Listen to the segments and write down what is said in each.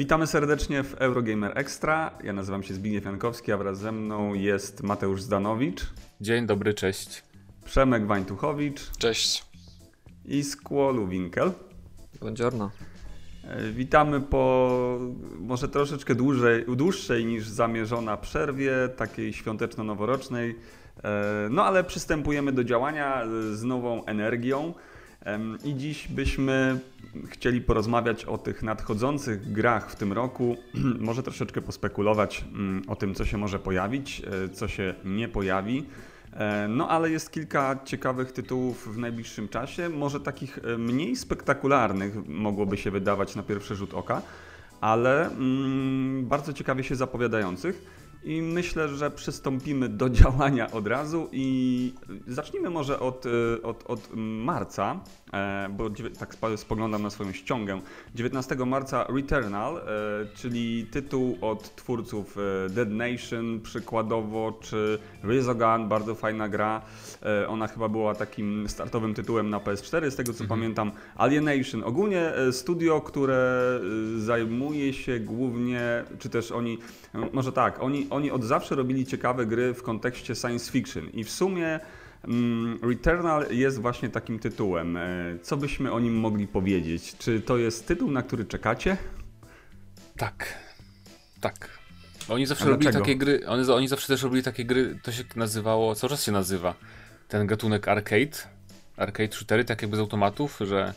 Witamy serdecznie w Eurogamer Extra. Ja nazywam się Zbigniew Jankowski, a wraz ze mną jest Mateusz Zdanowicz. Dzień dobry, cześć. Przemek Wańtuchowicz. Cześć. I Skłolu Winkel. Buongiorno. E, witamy po może troszeczkę dłużej, dłuższej niż zamierzona przerwie, takiej świąteczno-noworocznej. E, no ale przystępujemy do działania z nową energią. I dziś byśmy chcieli porozmawiać o tych nadchodzących grach w tym roku, może troszeczkę pospekulować mm, o tym, co się może pojawić, e, co się nie pojawi. E, no ale jest kilka ciekawych tytułów w najbliższym czasie, może takich e, mniej spektakularnych mogłoby się wydawać na pierwszy rzut oka, ale mm, bardzo ciekawie się zapowiadających. I myślę, że przystąpimy do działania od razu i zacznijmy może od, y, od, od marca, e, bo tak spoglądam na swoją ściągę. 19 marca Returnal, e, czyli tytuł od twórców e, Dead Nation przykładowo, czy Resogun, bardzo fajna gra. Ona chyba była takim startowym tytułem na PS4, z tego co mhm. pamiętam. Alienation, ogólnie studio, które zajmuje się głównie, czy też oni, może tak, oni oni od zawsze robili ciekawe gry w kontekście science fiction i w sumie mm, Returnal jest właśnie takim tytułem. E, co byśmy o nim mogli powiedzieć? Czy to jest tytuł, na który czekacie? Tak. Tak. Oni zawsze robili takie gry, oni, oni zawsze też robili takie gry, to się nazywało, cały czas się nazywa, ten gatunek arcade, arcade shootery, tak jakby z automatów, że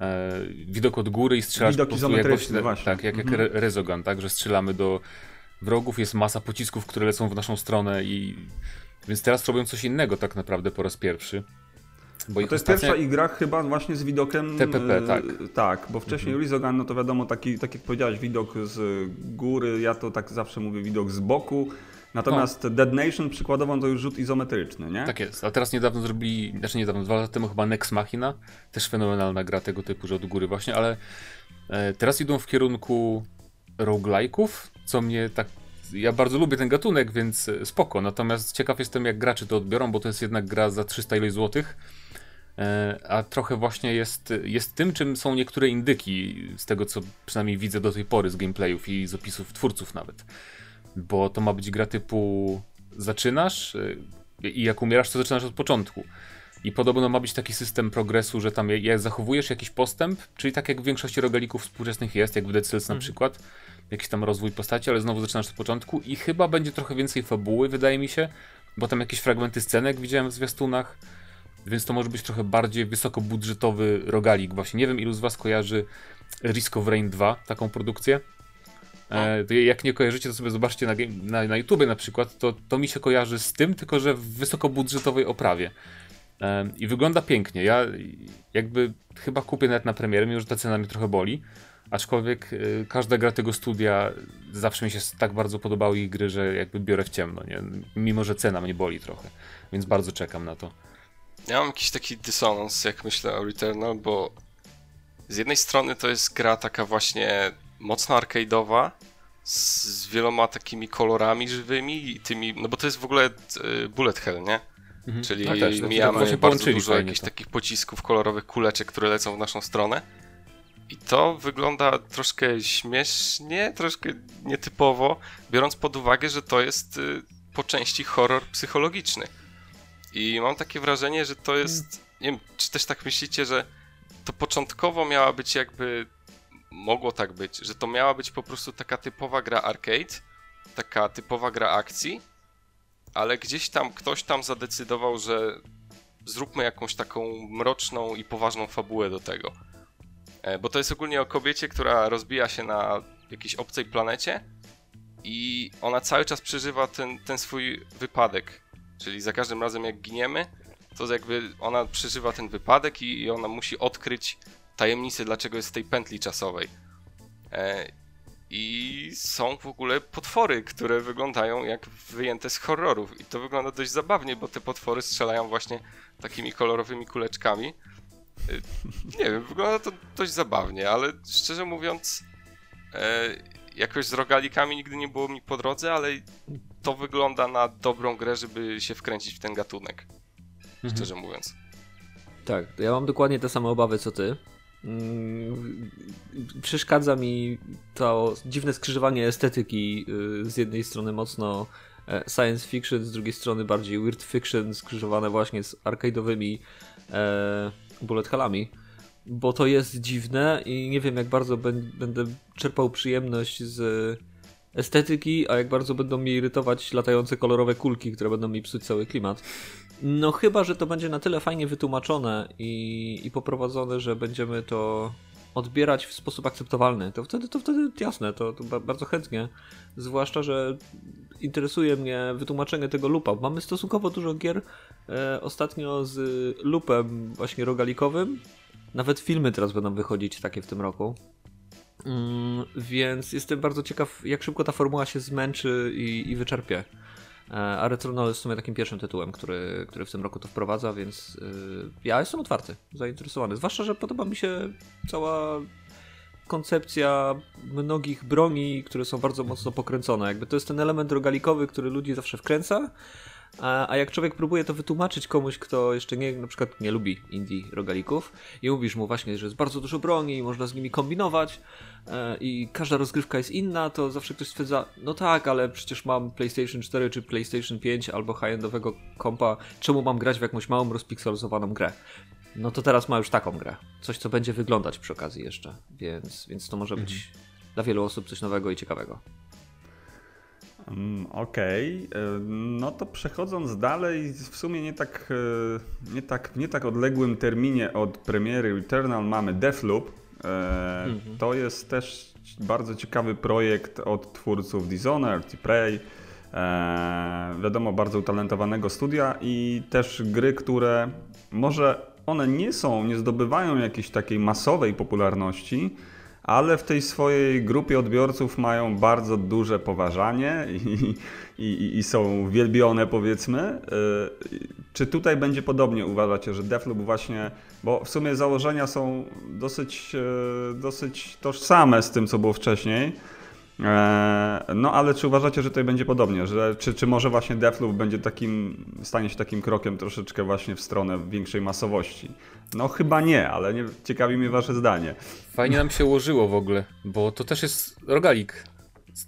e, widok od góry i strzelasz Widok po prostu tak, jak, jak mhm. Rezogan, tak, że strzelamy do wrogów, jest masa pocisków, które lecą w naszą stronę i więc teraz robią coś innego tak naprawdę po raz pierwszy. Bo to jest pierwsza gra chyba właśnie z widokiem... TPP, e, tak. Tak, bo wcześniej mhm. Resogun, no to wiadomo, taki, tak jak powiedziałeś, widok z góry, ja to tak zawsze mówię, widok z boku. Natomiast no. Dead Nation przykładowo to już rzut izometryczny, nie? Tak jest, a teraz niedawno zrobili, znaczy niedawno, dwa lata temu chyba Nex Machina, też fenomenalna gra tego typu, że od góry właśnie, ale e, teraz idą w kierunku roguelike'ów, co mnie tak. Ja bardzo lubię ten gatunek, więc spoko. Natomiast ciekaw jestem, jak gracze to odbiorą, bo to jest jednak gra za 300 ileś złotych. E, a trochę właśnie jest, jest tym, czym są niektóre indyki, z tego co przynajmniej widzę do tej pory z gameplayów i z opisów twórców nawet. Bo to ma być gra typu zaczynasz e, i jak umierasz, to zaczynasz od początku. I podobno ma być taki system progresu, że tam jak zachowujesz jakiś postęp, czyli tak jak w większości rogalików współczesnych jest, jak w Dead Cells na mhm. przykład, jakiś tam rozwój postaci, ale znowu zaczynasz od początku i chyba będzie trochę więcej fabuły, wydaje mi się, bo tam jakieś fragmenty scenek widziałem w zwiastunach, więc to może być trochę bardziej wysokobudżetowy rogalik. Właśnie nie wiem, ilu z was kojarzy Risk of Rain 2, taką produkcję. E, jak nie kojarzycie, to sobie zobaczcie na, na, na YouTubie na przykład, to, to mi się kojarzy z tym, tylko że w wysokobudżetowej oprawie. E, I wygląda pięknie. Ja jakby chyba kupię nawet na premierę, że ta cena mnie trochę boli. Aczkolwiek y, każda gra tego studia zawsze mi się tak bardzo podobały ich gry, że jakby biorę w ciemno, nie? Mimo, że cena mnie boli trochę, więc bardzo czekam na to. Ja mam jakiś taki dysonans, jak myślę o Returnal, bo z jednej strony to jest gra taka właśnie mocno arcade'owa, z, z wieloma takimi kolorami żywymi i tymi, no bo to jest w ogóle y, bullet hell, nie? Mhm. Czyli no też, mijamy bardzo dużo jakichś to. takich pocisków kolorowych, kuleczek, które lecą w naszą stronę. I to wygląda troszkę śmiesznie, troszkę nietypowo, biorąc pod uwagę, że to jest y, po części horror psychologiczny. I mam takie wrażenie, że to jest. Nie wiem, czy też tak myślicie, że to początkowo miała być jakby. Mogło tak być, że to miała być po prostu taka typowa gra arcade, taka typowa gra akcji, ale gdzieś tam ktoś tam zadecydował, że zróbmy jakąś taką mroczną i poważną fabułę do tego. E, bo to jest ogólnie o kobiecie, która rozbija się na jakiejś obcej planecie i ona cały czas przeżywa ten, ten swój wypadek. Czyli za każdym razem jak giniemy, to jakby ona przeżywa ten wypadek i, i ona musi odkryć tajemnicę, dlaczego jest w tej pętli czasowej. I są w ogóle potwory, które wyglądają jak wyjęte z horrorów. I to wygląda dość zabawnie, bo te potwory strzelają właśnie takimi kolorowymi kuleczkami. Y, nie wiem, wygląda to dość zabawnie, ale szczerze mówiąc, e, jakoś z rogalikami nigdy nie było mi po drodze, ale to wygląda na dobrą grę, żeby się wkręcić w ten gatunek. Mhm. Szczerze mówiąc. Tak, ja mam dokładnie te same obawy co ty. Mm, przeszkadza mi to dziwne skrzyżowanie estetyki y, z jednej strony mocno e, science fiction, z drugiej strony bardziej weird fiction skrzyżowane właśnie z arcade'owymi e, bullet hellami bo to jest dziwne i nie wiem jak bardzo będę czerpał przyjemność z estetyki, a jak bardzo będą mi irytować latające kolorowe kulki, które będą mi psuć cały klimat. No chyba, że to będzie na tyle fajnie wytłumaczone i, i poprowadzone, że będziemy to odbierać w sposób akceptowalny, to wtedy, to wtedy jasne, to, to bardzo chętnie. Zwłaszcza, że interesuje mnie wytłumaczenie tego lupa. Mamy stosunkowo dużo gier e, ostatnio z lupem właśnie rogalikowym. Nawet filmy teraz będą wychodzić takie w tym roku. Mm, więc jestem bardzo ciekaw, jak szybko ta formuła się zmęczy i, i wyczerpie. E, a Retronal jest w sumie takim pierwszym tytułem, który, który w tym roku to wprowadza, więc yy, ja jestem otwarty, zainteresowany. Zwłaszcza, że podoba mi się cała koncepcja mnogich broni, które są bardzo mocno pokręcone. Jakby to jest ten element rogalikowy, który ludzi zawsze wkręca, a, a jak człowiek próbuje to wytłumaczyć komuś, kto jeszcze nie, na przykład nie lubi indie rogalików i mówisz mu właśnie, że jest bardzo dużo broni i można z nimi kombinować e, i każda rozgrywka jest inna, to zawsze ktoś stwierdza, no tak, ale przecież mam PlayStation 4 czy PlayStation 5 albo high-endowego kompa, czemu mam grać w jakąś małą, rozpikselozowaną grę? No to teraz ma już taką grę. Coś, co będzie wyglądać przy okazji jeszcze, więc, więc to może być mhm. dla wielu osób coś nowego i ciekawego. Mm, okej, okay. no to przechodząc dalej, w sumie nie tak, e, nie, tak, nie tak odległym terminie od premiery Eternal mamy Deathloop. E, mhm. To jest też bardzo ciekawy projekt od twórców Dishonored i Prey. E, wiadomo, bardzo utalentowanego studia i też gry, które może one nie są, nie zdobywają jakiejś takiej masowej popularności, ale w tej swojej grupie odbiorców mają bardzo duże poważanie i, i, i są wielbione, powiedzmy. Y, czy tutaj będzie podobnie, uważacie, że Deathloop właśnie, bo w sumie założenia są dosyć, y, dosyć tożsame z tym, co było wcześniej, E, no ale czy uważacie, że tutaj będzie podobnie? Że, czy, czy może właśnie Deathloop będzie takim, stanie się takim krokiem troszeczkę właśnie w stronę większej masowości? No chyba nie, ale nie, ciekawi mnie wasze zdanie. Fajnie nam się ułożyło w ogóle, bo to też jest rogalik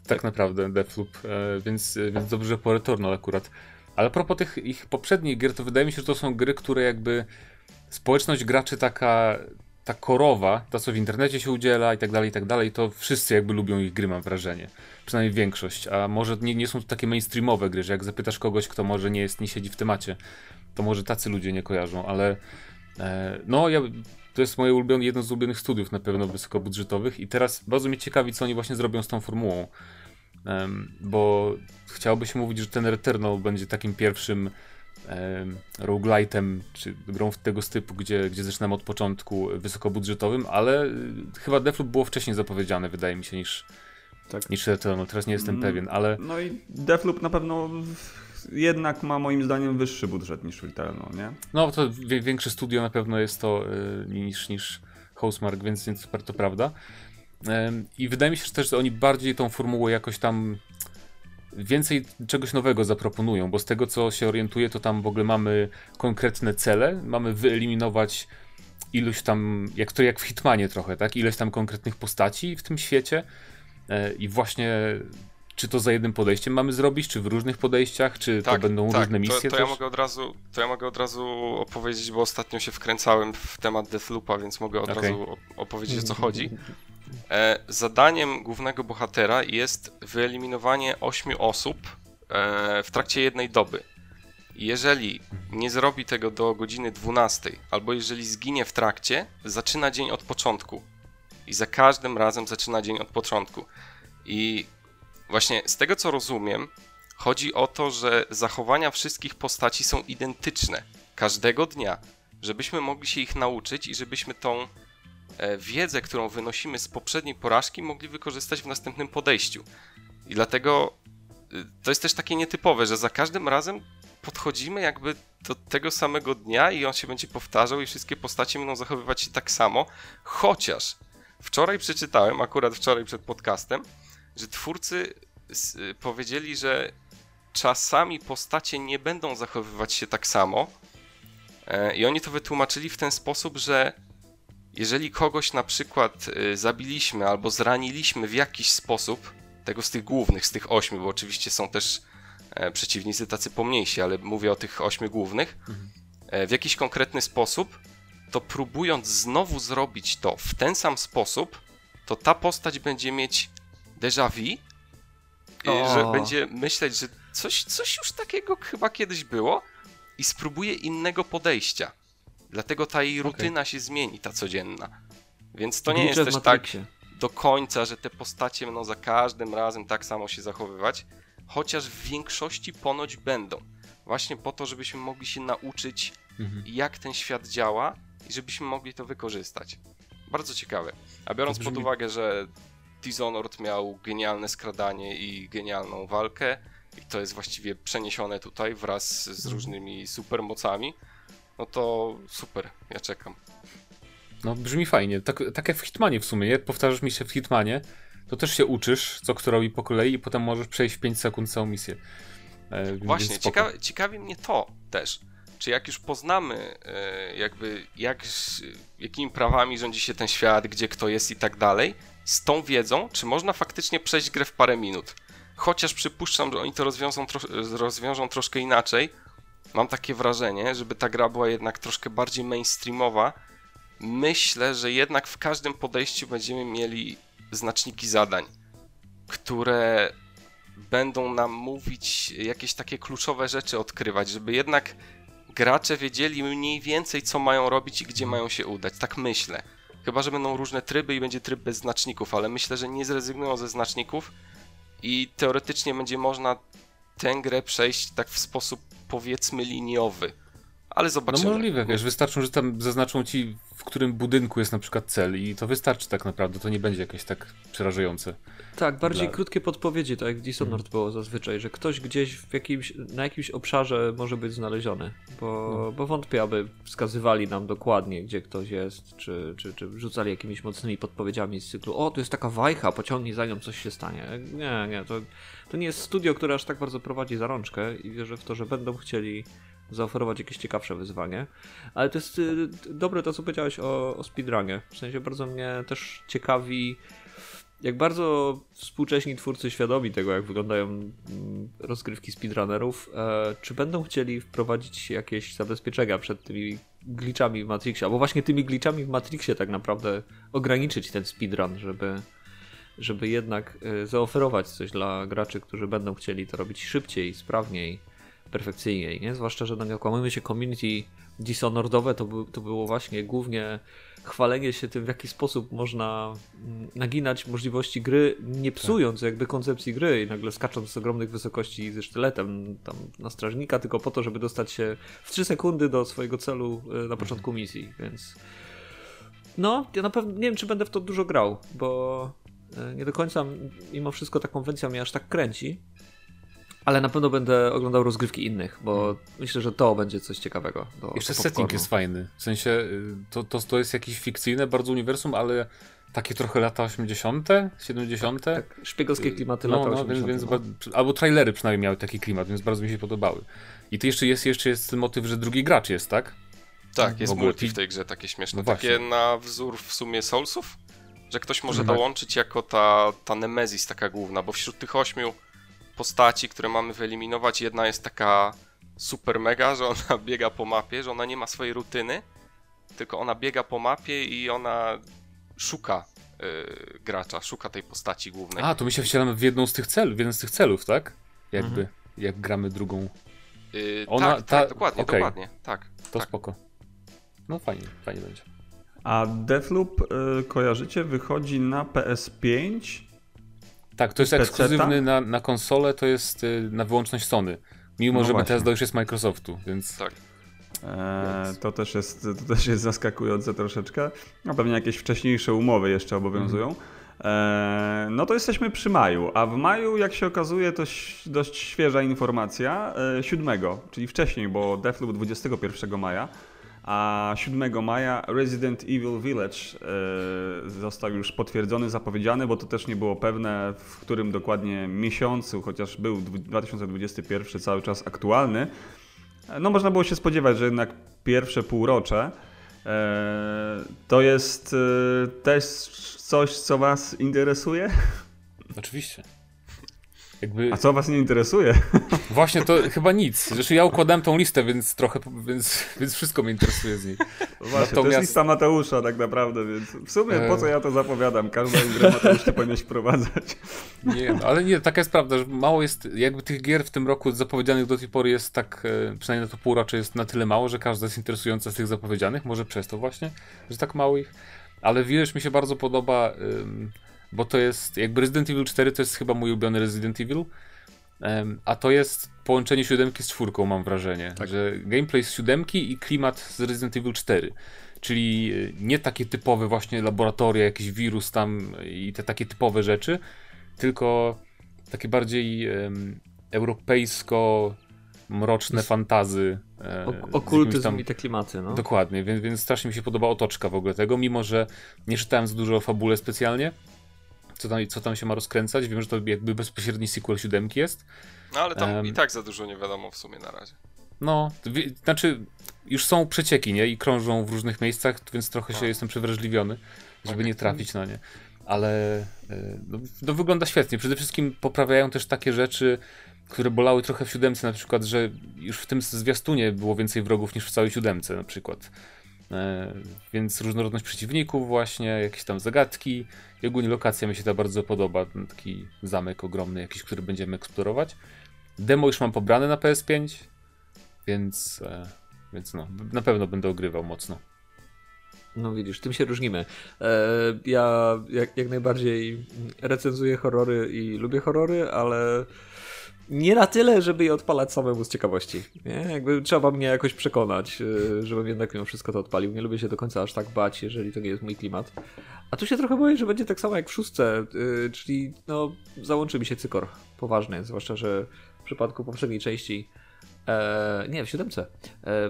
tak naprawdę Deathloop, e, więc, więc dobrze po Returnal akurat. Ale a propos tych ich poprzednich gier, to wydaje mi się, że to są gry, które jakby społeczność graczy taka ta korowa, ta co w internecie się udziela i tak dalej, i tak dalej, to wszyscy jakby lubią ich gry, mam wrażenie. Przynajmniej większość. A może nie, nie są to takie mainstreamowe gry, że jak zapytasz kogoś, kto może nie jest, nie siedzi w temacie, to może tacy ludzie nie kojarzą, ale e, no ja, to jest moje ulubione, jedno z ulubionych studiów na pewno wysokobudżetowych i teraz bardzo mnie ciekawi, co oni właśnie zrobią z tą formułą. bo chciałoby się mówić, że ten Returnal będzie takim pierwszym roguelite'em, czy grą tego typu, gdzie, gdzie zaczynamy od początku wysokobudżetowym, ale y, chyba Deathloop było wcześniej zapowiedziane, wydaje mi się, niż, tak. niż Returnal. Teraz nie jestem mm, pewien, ale... No i Deathloop na pewno jednak ma moim zdaniem wyższy budżet niż Returnal, nie? No to większe studio na pewno jest to y, niż, niż Housemark, więc, więc super to prawda. I wydaje mi się że też, że oni bardziej tą formułę jakoś tam więcej czegoś nowego zaproponują, bo z tego co się orientuję, to tam w ogóle mamy konkretne cele, mamy wyeliminować iluś tam, jak to jak w Hitmanie trochę, tak? Ileś tam konkretnych postaci w tym świecie e, i właśnie czy to za jednym podejściem mamy zrobić, czy w różnych podejściach, czy tak, to będą tak, różne misje? To, to ja mogę od razu, to ja mogę od razu opowiedzieć, bo ostatnio się wkręcałem w temat Deathloopa, więc mogę od okay. razu opowiedzieć o co chodzi. E, zadaniem głównego bohatera jest wyeliminowanie 8 osób e, w trakcie jednej doby. Jeżeli nie zrobi tego do godziny 12, albo jeżeli zginie w trakcie, zaczyna dzień od początku. I za każdym razem zaczyna dzień od początku. I właśnie z tego co rozumiem, chodzi o to, że zachowania wszystkich postaci są identyczne każdego dnia, żebyśmy mogli się ich nauczyć i żebyśmy tą wiedzę, którą wynosimy z poprzedniej porażki, mogli wykorzystać w następnym podejściu. I dlatego y, to jest też takie nietypowe, że za każdym razem podchodzimy jakby do tego samego dnia i on się będzie powtarzał i wszystkie postacie będą zachowywać się tak samo, chociaż wczoraj przeczytałem, akurat wczoraj przed podcastem, że twórcy y, powiedzieli, że czasami postacie nie będą zachowywać się tak samo e, i oni to wytłumaczyli w ten sposób, że jeżeli kogoś na przykład y, zabiliśmy albo zraniliśmy w jakiś sposób, tego z tych głównych, z tych ośmiu, bo oczywiście są też e, przeciwnicy tacy pomniejsi, ale mówię o tych ośmiu głównych, e, w jakiś konkretny sposób, to próbując znowu zrobić to w ten sam sposób, to ta postać będzie mieć déjà vu, O. że będzie myśleć, że coś, coś już takiego chyba kiedyś było i spróbuje innego podejścia. Dlatego ta jej rutyna się zmieni, ta codzienna. Więc to nie jest też tak do końca, że te postacie będą za każdym razem tak samo się zachowywać, chociaż w większości ponoć będą. Właśnie po to, żebyśmy mogli się nauczyć, Mhm. jak ten świat działa i żebyśmy mogli to wykorzystać. Bardzo ciekawe. A biorąc To pod brzmi- uwagę, że Dishonored miał genialne skradanie i genialną walkę, i to jest właściwie przeniesione tutaj wraz z Mhm. różnymi supermocami, no to super, ja czekam. No brzmi fajnie, tak, tak jak w Hitmanie w sumie, jak powtarzasz mi się w Hitmanie, to też się uczysz, co kto robi po kolei i potem możesz przejść w 5 sekund całą misję. E, Właśnie, ciekawi, ciekawi mnie to też. Czy jak już poznamy, e, jakby, jak, jakimi prawami rządzi się ten świat, gdzie kto jest i tak dalej, z tą wiedzą, czy można faktycznie przejść grę w parę minut? Chociaż przypuszczam, że oni to rozwiążą, trosz, rozwiążą troszkę inaczej. Mam takie wrażenie, żeby ta gra była jednak troszkę bardziej mainstreamowa. Myślę, że jednak w każdym podejściu będziemy mieli znaczniki zadań, które będą nam mówić jakieś takie kluczowe rzeczy odkrywać, żeby jednak gracze wiedzieli mniej więcej, co mają robić i gdzie mają się udać. Tak myślę. Chyba, że będą różne tryby i będzie tryb bez znaczników, ale myślę, że nie zrezygnują ze znaczników i teoretycznie będzie można tę grę przejść tak w sposób powiedzmy liniowy. Ale No zobaczymy. możliwe, wiesz, wystarczą, że tam zaznaczą ci, w którym budynku jest na przykład cel i to wystarczy tak naprawdę, to nie będzie jakieś tak przerażające. Tak, bardziej Dla- krótkie podpowiedzi, tak jak w Dishonored było zazwyczaj, że ktoś gdzieś w jakimś, na jakimś obszarze może być znaleziony, bo, No. bo wątpię, aby wskazywali nam dokładnie, gdzie ktoś jest, czy, czy, czy rzucali jakimiś mocnymi podpowiedziami z cyklu o, tu jest taka wajcha, pociągnij za nią, coś się stanie. Nie, nie, to, to nie jest studio, które aż tak bardzo prowadzi za rączkę i wierzę w to, że będą chcieli zaoferować jakieś ciekawsze wyzwanie. Ale to jest y, dobre to, co powiedziałeś o, o speedrunie. W sensie bardzo mnie też ciekawi, jak bardzo współcześni twórcy świadomi tego, jak wyglądają mm, rozgrywki speedrunnerów, e, czy będą chcieli wprowadzić jakieś zabezpieczenia przed tymi glitchami w Matrixie, albo właśnie tymi glitchami w Matrixie tak naprawdę ograniczyć ten speedrun, żeby, żeby jednak e, zaoferować coś dla graczy, którzy będą chcieli to robić szybciej, sprawniej, perfekcyjniej, nie? Zwłaszcza, że no nie okłamujmy się, community Dishonoredowe to, by, to było właśnie głównie chwalenie się tym, w jaki sposób można mm, naginać możliwości gry, nie psując jakby koncepcji gry i nagle skacząc z ogromnych wysokości ze sztyletem tam na strażnika, tylko po to, żeby dostać się w 3 sekundy do swojego celu y, na początku misji, więc no, ja na pewno nie wiem, czy będę w to dużo grał, bo y, nie do końca mimo wszystko ta konwencja mnie aż tak kręci, ale na pewno będę oglądał rozgrywki innych, bo myślę, że to będzie coś ciekawego. Do, Jeszcze do setting jest fajny, w sensie y, to, to, to jest jakieś fikcyjne bardzo uniwersum, ale takie trochę lata 80., 70. Tak, szpiegowskie klimaty no, lata no, więc, 80. więc no. albo trailery przynajmniej miały taki klimat, więc bardzo mi się podobały. I to jeszcze jest, jeszcze jest ten motyw, że drugi gracz jest, tak? Tak, jest multi ti- w tej grze takie śmieszne. No takie na wzór w sumie Soulsów, że ktoś może tak. dołączyć jako ta, ta Nemezis taka główna, bo wśród tych ośmiu postaci, które mamy wyeliminować, jedna jest taka super mega, że ona biega po mapie, że ona nie ma swojej rutyny, tylko ona biega po mapie i ona szuka y, gracza, szuka tej postaci głównej. A, to my się wcielamy w jedną z tych celów, w jeden z tych celów, tak? Jakby, Mhm. jak gramy drugą, Y, ona- tak, ta- tak, dokładnie, okej. dokładnie, tak. to tak. spoko. No fajnie, fajnie będzie. A Deathloop, y, kojarzycie, wychodzi na PS5. Tak, to jest PC-ta? ekskluzywny na, na konsolę, to jest y, na wyłączność Sony. Mimo, No że właśnie. Bethesda już jest Microsoftu, więc Tak. E, Więc- to, też jest, to też jest zaskakujące troszeczkę. No pewnie jakieś wcześniejsze umowy jeszcze obowiązują. E, no to jesteśmy przy maju, a w maju, jak się okazuje, to ś- dość świeża informacja, e, 7, czyli wcześniej, bo Deathloop 21 maja, a 7 maja Resident Evil Village e, został już potwierdzony, zapowiedziany, bo to też nie było pewne, w którym dokładnie miesiącu, chociaż był dwu- 2021 cały czas aktualny. No można było się spodziewać, że jednak pierwsze półrocze e, To jest też coś, co was interesuje? Oczywiście. Jakby... A co was nie interesuje? Właśnie to chyba nic. Zresztą ja układałem tą listę, więc trochę, więc, więc wszystko mnie interesuje z niej. Właśnie, Natomiast... to jest lista Mateusza tak naprawdę, więc w sumie po co ja to zapowiadam? Każdą grę Mateusz ty powinieneś wprowadzać. Nie, no, ale nie, taka jest prawda, że mało jest, jakby tych gier w tym roku zapowiedzianych do tej pory jest tak, e, przynajmniej na to półrocze jest na tyle mało, że każda jest interesująca z tych zapowiedzianych, może przez to właśnie, że tak mało ich. Ale wiesz, mi się bardzo podoba bo to jest, jakby Resident Evil 4 to jest chyba mój ulubiony Resident Evil, a to jest połączenie siódemki z czwórką, mam wrażenie, tak. że gameplay z siódemki i klimat z Resident Evil 4. Czyli e, nie takie typowe właśnie laboratoria, jakiś wirus tam i te takie typowe rzeczy, tylko takie bardziej um, europejsko mroczne fantazy. E, okultyzm tam... i te klimaty, no. Dokładnie, więc, więc strasznie mi się podoba otoczka w ogóle tego, mimo że nie czytałem za dużo o fabule specjalnie, co tam, co tam się ma rozkręcać. Wiem, że to jakby bezpośredni sequel siódemki jest. No ale tam um, i tak za dużo nie wiadomo w sumie na razie. No, znaczy już są przecieki, nie? I krążą w różnych miejscach, więc trochę się no. jestem przewrażliwiony, żeby nie trafić na nie. Ale e, no, no, wygląda świetnie. Przede wszystkim poprawiają też takie rzeczy, które bolały trochę w siódemce, na przykład, że już w tym zwiastunie było więcej wrogów niż w całej siódemce na przykład. E, więc różnorodność przeciwników właśnie, jakieś tam zagadki i ogólnie lokacja mi się ta bardzo podoba, taki zamek ogromny jakiś, który będziemy eksplorować. Demo już mam pobrane na PS5, więc, e, więc no, na pewno będę ogrywał mocno. No widzisz, tym się różnimy. E, ja jak, jak najbardziej recenzuję horrory i lubię horrory, ale nie na tyle, żeby je odpalać samemu z ciekawości. Nie? Jakby trzeba mnie jakoś przekonać, e, żebym jednak mimo wszystko to odpalił. Nie lubię się do końca aż tak bać, jeżeli to nie jest mój klimat. A tu się trochę boję, że będzie tak samo jak w szóstce, e, czyli no, załączy mi się cykor poważny, zwłaszcza, że w przypadku poprzedniej części e, nie, w siódemce.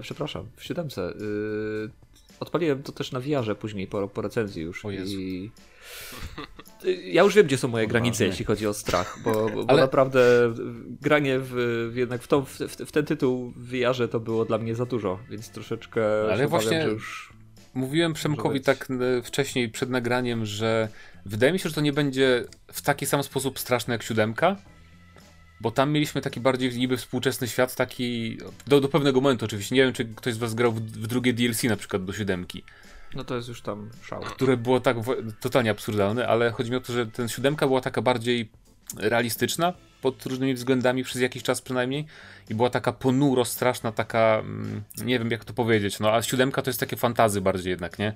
Przepraszam, w siódemce. Odpaliłem to też na wiarze później po, po recenzji już. O Jezu. I ja już wiem, gdzie są moje granice, jeśli chodzi o strach, bo, bo Ale... naprawdę granie w, jednak w, tą, w, w, ten tytuł w VR to było dla mnie za dużo, więc troszeczkę Ale właśnie już... Mówiłem Przemkowi tak wcześniej przed nagraniem, że wydaje mi się, że to nie będzie w taki sam sposób straszne jak siódemka, bo tam mieliśmy taki bardziej niby współczesny świat, taki do, do pewnego momentu oczywiście. Nie wiem, czy ktoś z was grał w, w drugie DLC na przykład do siódemki. No to jest już tam szał. Które było tak totalnie absurdalne, ale chodzi mi o to, że ten siódemka była taka bardziej realistyczna pod różnymi względami przez jakiś czas przynajmniej i była taka ponuro straszna, taka mm, nie wiem jak to powiedzieć, no a siódemka to jest takie fantazy bardziej jednak, nie?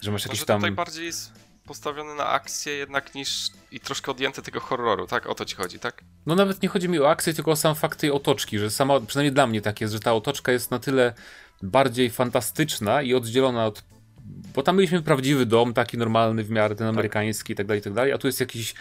Że masz jakieś tam... tutaj bardziej jest postawiony na akcję jednak niż i troszkę odjęty tego horroru, tak? O to ci chodzi, tak? No nawet nie chodzi mi o akcję, tylko o sam fakt tej otoczki, że sama, przynajmniej dla mnie tak jest, że ta otoczka jest na tyle bardziej fantastyczna i oddzielona od bo tam mieliśmy prawdziwy dom, taki normalny w miarę, ten tak. amerykański i tak dalej, i tak dalej, a tu jest jakiś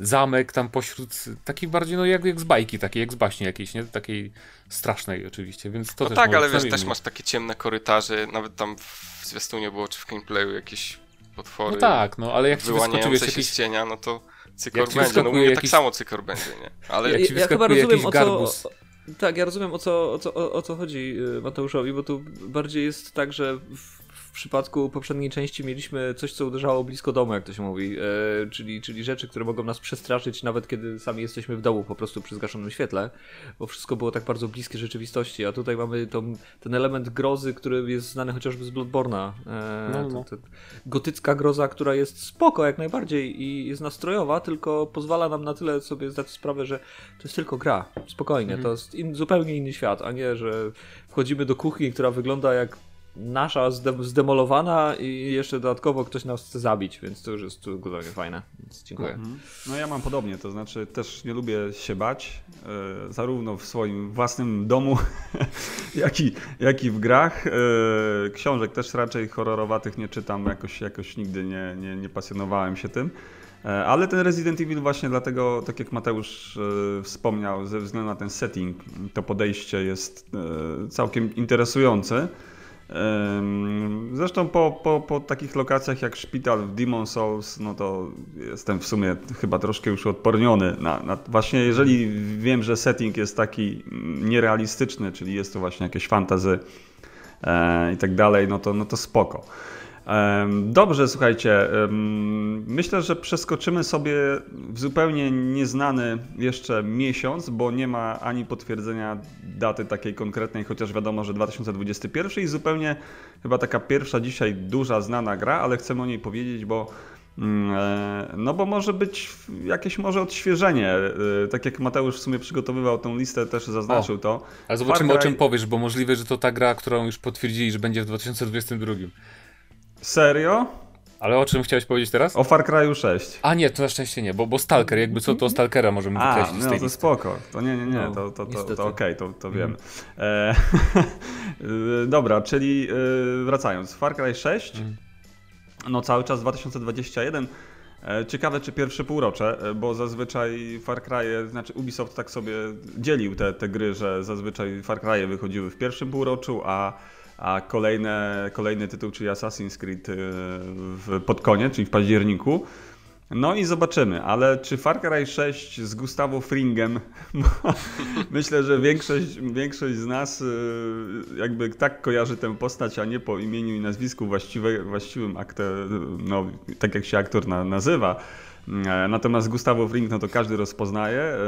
zamek tam pośród, taki bardziej no jak, jak z bajki, takiej jak z baśni jakiejś, nie? Takiej strasznej oczywiście, więc to no też tak, ale wiesz, też masz takie ciemne korytarze, nawet tam w zwiastunie było, czy w gameplayu jakieś potwory. No tak, no ale jak ci wyskoczy się jakiś... z cienia, no to cykor będzie, no tak jakiś... tak samo cykor będzie, nie? Ale jak ci ja, chyba rozumiem, o co, Tak, ja rozumiem o co, o co, o, o co chodzi y, Mateuszowi, bo tu bardziej jest tak, że w przypadku poprzedniej części mieliśmy coś, co uderzało blisko domu, jak to się mówi, e, czyli, czyli rzeczy, które mogą nas przestraszyć, nawet kiedy sami jesteśmy w domu, po prostu przy zgaszonym świetle, bo wszystko było tak bardzo bliskie rzeczywistości, a tutaj mamy tą, ten element grozy, który jest znany chociażby z Bloodborna. E, no, no. Gotycka groza, która jest spoko jak najbardziej i jest nastrojowa, tylko pozwala nam na tyle sobie zdać sprawę, że to jest tylko gra, spokojnie, mhm. to jest in, zupełnie inny świat, a nie, że wchodzimy do kuchni, która wygląda jak nasza zdemolowana i jeszcze dodatkowo ktoś nas chce zabić, więc to już jest zupełnie fajne. Więc dziękuję. Mhm. No ja mam podobnie, to znaczy też nie lubię się bać, e, zarówno w swoim własnym domu, jak, i, jak i w grach. E, książek też raczej horrorowatych nie czytam, jakoś, jakoś nigdy nie, nie, nie pasjonowałem się tym. E, ale ten Resident Evil właśnie dlatego, tak jak Mateusz e, wspomniał, ze względu na ten setting, to podejście jest e, całkiem interesujące. Zresztą po, po, po takich lokacjach jak szpital w Demon Souls, no to jestem w sumie chyba troszkę już odporniony. Na, na, właśnie jeżeli wiem, że setting jest taki nierealistyczny, czyli jest to właśnie jakieś fantazy e, i tak dalej, no to, no to spoko. Dobrze, słuchajcie. Myślę, że przeskoczymy sobie w zupełnie nieznany jeszcze miesiąc, bo nie ma ani potwierdzenia daty takiej konkretnej, chociaż wiadomo, że 2021 i zupełnie chyba taka pierwsza dzisiaj duża znana gra, ale chcemy o niej powiedzieć, bo mm, e, no bo może być jakieś może odświeżenie. E, tak jak Mateusz w sumie przygotowywał tą listę, też zaznaczył o, to. Ale zobaczymy Cry... o czym powiesz, bo możliwe, że to ta gra, którą już potwierdzili, że będzie w 2022. Serio? Ale o czym chciałeś powiedzieć teraz? O Far Cry 6. A nie, to na szczęście nie, bo, bo Stalker, jakby co to Stalkera możemy A, wykreślić no z tej to listy. spoko. To nie, nie, nie, no, to, to, to, to, to okej, okay, to, to wiem. Mm. E, dobra, czyli e, wracając. Far Cry 6, mm. no cały czas 2021. E, ciekawe, czy pierwsze półrocze, e, bo zazwyczaj Far Cry, znaczy Ubisoft tak sobie dzielił te, te gry, że zazwyczaj Far Cry wychodziły w pierwszym półroczu, a a kolejne, kolejny tytuł, czyli Assassin's Creed y, w, pod koniec, czyli w październiku. No i zobaczymy, ale czy Far Cry 6 z Gustavo Fringem, myślę, że większość, większość z nas y, jakby tak kojarzy tę postać, a nie po imieniu i nazwisku właściwe, właściwym aktor, no, tak jak się aktor na, nazywa. E, natomiast Gustavo Fring, no to każdy rozpoznaje, e,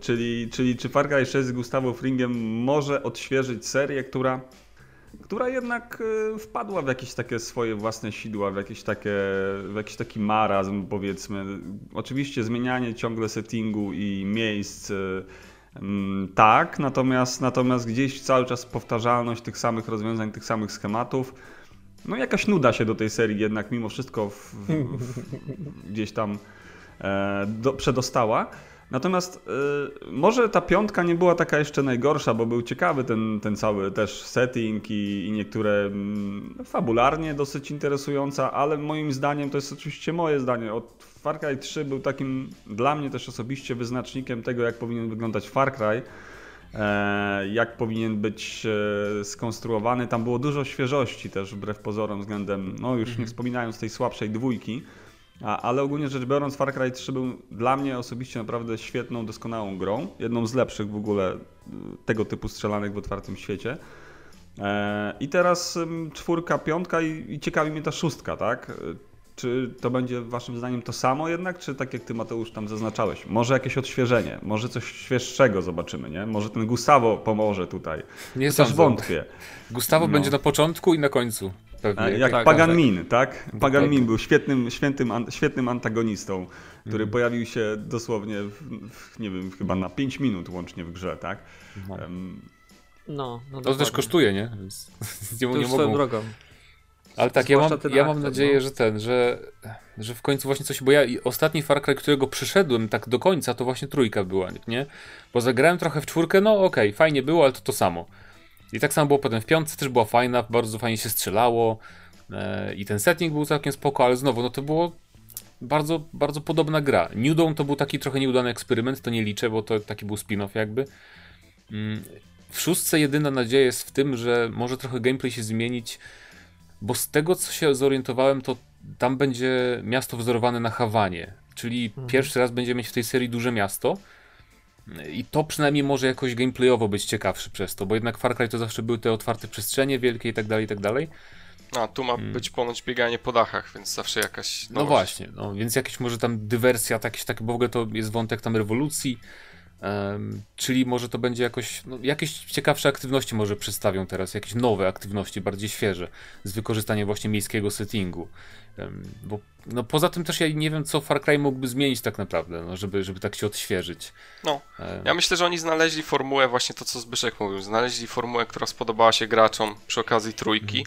czyli, czyli czy Far Cry 6 z Gustavo Fringiem może odświeżyć serię, która która jednak e, wpadła w jakieś takie swoje własne sidła, w jakieś takie, w jakiś taki marazm powiedzmy. Oczywiście zmienianie ciągle settingu i miejsc e, tak, natomiast, natomiast gdzieś cały czas powtarzalność tych samych rozwiązań, tych samych schematów. No jakaś nuda się do tej serii jednak mimo wszystko w, w, gdzieś tam e, do, przedostała. Natomiast y, może ta piątka nie była taka jeszcze najgorsza, bo był ciekawy ten, ten cały też setting i, i niektóre mm, fabularnie dosyć interesująca, ale moim zdaniem, to jest oczywiście moje zdanie, od Far Cry 3 był takim dla mnie też osobiście wyznacznikiem tego, jak powinien wyglądać Far Cry e, jak powinien być e, skonstruowany. Tam było dużo świeżości też wbrew pozorom względem, no już nie mhm. wspominając tej słabszej dwójki. A, ale ogólnie rzecz biorąc, Far Cry 3 był dla mnie osobiście naprawdę świetną, doskonałą grą. Jedną z lepszych w ogóle y, tego typu strzelanek w otwartym świecie. E, I teraz czwórka, piątka i, i ciekawi mnie ta szóstka, tak? Czy to będzie waszym zdaniem to samo jednak, czy tak jak ty Mateusz tam zaznaczałeś, może jakieś odświeżenie, może coś świeższego zobaczymy, nie? Może ten Gustavo pomoże tutaj. Nie Też wątpię. Gustavo no. będzie na początku i na końcu. Pewnie. Jak tak, Pagan tak. Min, tak? Pagan tak. Min był świetnym, świętym, świetnym antagonistą, który mm. pojawił się dosłownie, w, w, nie wiem, chyba na 5 minut łącznie w grze, tak? No, um, no, no To też kosztuje, nie? Więc nie, nie mogą... drogą. Ale tak, ja mam, ja mam nadzieję, no. że ten, że, że w końcu właśnie coś, bo ja ostatni Far Cry, którego przyszedłem tak do końca, to właśnie trójka była, nie? Bo zagrałem trochę w czwórkę, no okej, okay, fajnie było, ale to to samo. I tak samo było potem w piątce, też była fajna, bardzo fajnie się strzelało e, i ten setting był całkiem spoko, ale znowu, no to było bardzo, bardzo podobna gra. New Dawn to był taki trochę nieudany eksperyment, to nie liczę, bo to taki był spin-off jakby. Mm, w szóstce jedyna nadzieja jest w tym, że może trochę gameplay się zmienić, bo z tego co się zorientowałem, to tam będzie miasto wzorowane na Hawanie, czyli mhm. pierwszy raz będziemy mieć w tej serii duże miasto, i to przynajmniej może jakoś gameplayowo być ciekawszy przez to, bo jednak Far Cry to zawsze były te otwarte przestrzenie wielkie i tak dalej, i tak dalej. A, tu ma hmm. być ponoć bieganie po dachach, więc zawsze jakaś No właśnie, no, więc jakieś może tam dywersja, jakieś takie, bo w ogóle to jest wątek tam rewolucji, um, czyli może to będzie jakoś, no, jakieś ciekawsze aktywności może przedstawią teraz, jakieś nowe aktywności, bardziej świeże, z wykorzystaniem właśnie miejskiego settingu. Bo no, poza tym też ja nie wiem, co Far Cry mógłby zmienić tak naprawdę, no, żeby, żeby tak się odświeżyć. No, ja myślę, że oni znaleźli formułę, właśnie to, co Zbyszek mówił, znaleźli formułę, która spodobała się graczom przy okazji trójki.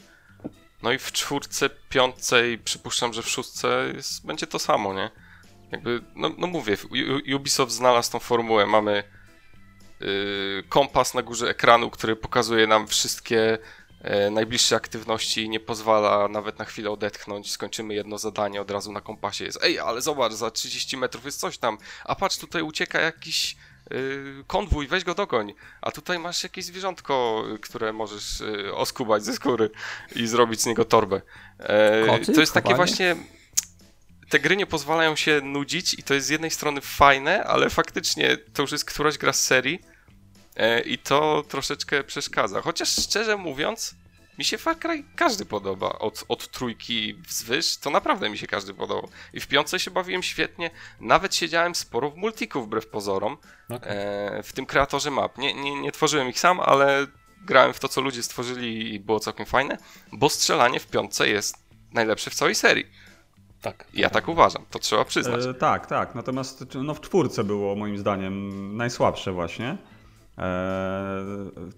No i w czwórce, piątce i przypuszczam, że w szóstce jest, będzie to samo, nie? Jakby, no, no mówię, Ubisoft znalazł tą formułę. Mamy yy, kompas na górze ekranu, który pokazuje nam wszystkie E, najbliższe aktywności nie pozwala nawet na chwilę odetchnąć, skończymy jedno zadanie, od razu na kompasie jest ej, ale zobacz, za 30 metrów jest coś tam, a patrz, tutaj ucieka jakiś yy, konwój, weź go dogoń, a tutaj masz jakieś zwierzątko, które możesz yy, oskubać ze skóry i zrobić z niego torbę. E, Koty? To jest takie właśnie te gry nie pozwalają się nudzić i to jest z jednej strony fajne, ale faktycznie to już jest któraś gra z serii, E, I to troszeczkę przeszkadza. Chociaż szczerze mówiąc, mi się Far Cry każdy podoba. Od, od trójki wzwyż, to naprawdę mi się każdy podobał. I w piątce się bawiłem świetnie. Nawet siedziałem sporo w multiku wbrew pozorom. Okay. E, w tym kreatorze map. Nie, nie, nie tworzyłem ich sam, ale grałem w to, co ludzie stworzyli i było całkiem fajne. Bo strzelanie w piątce jest najlepsze w całej serii. Tak. Ja tak uważam, to trzeba przyznać. E, tak, tak. Natomiast no, w czwórce było moim zdaniem najsłabsze właśnie. E,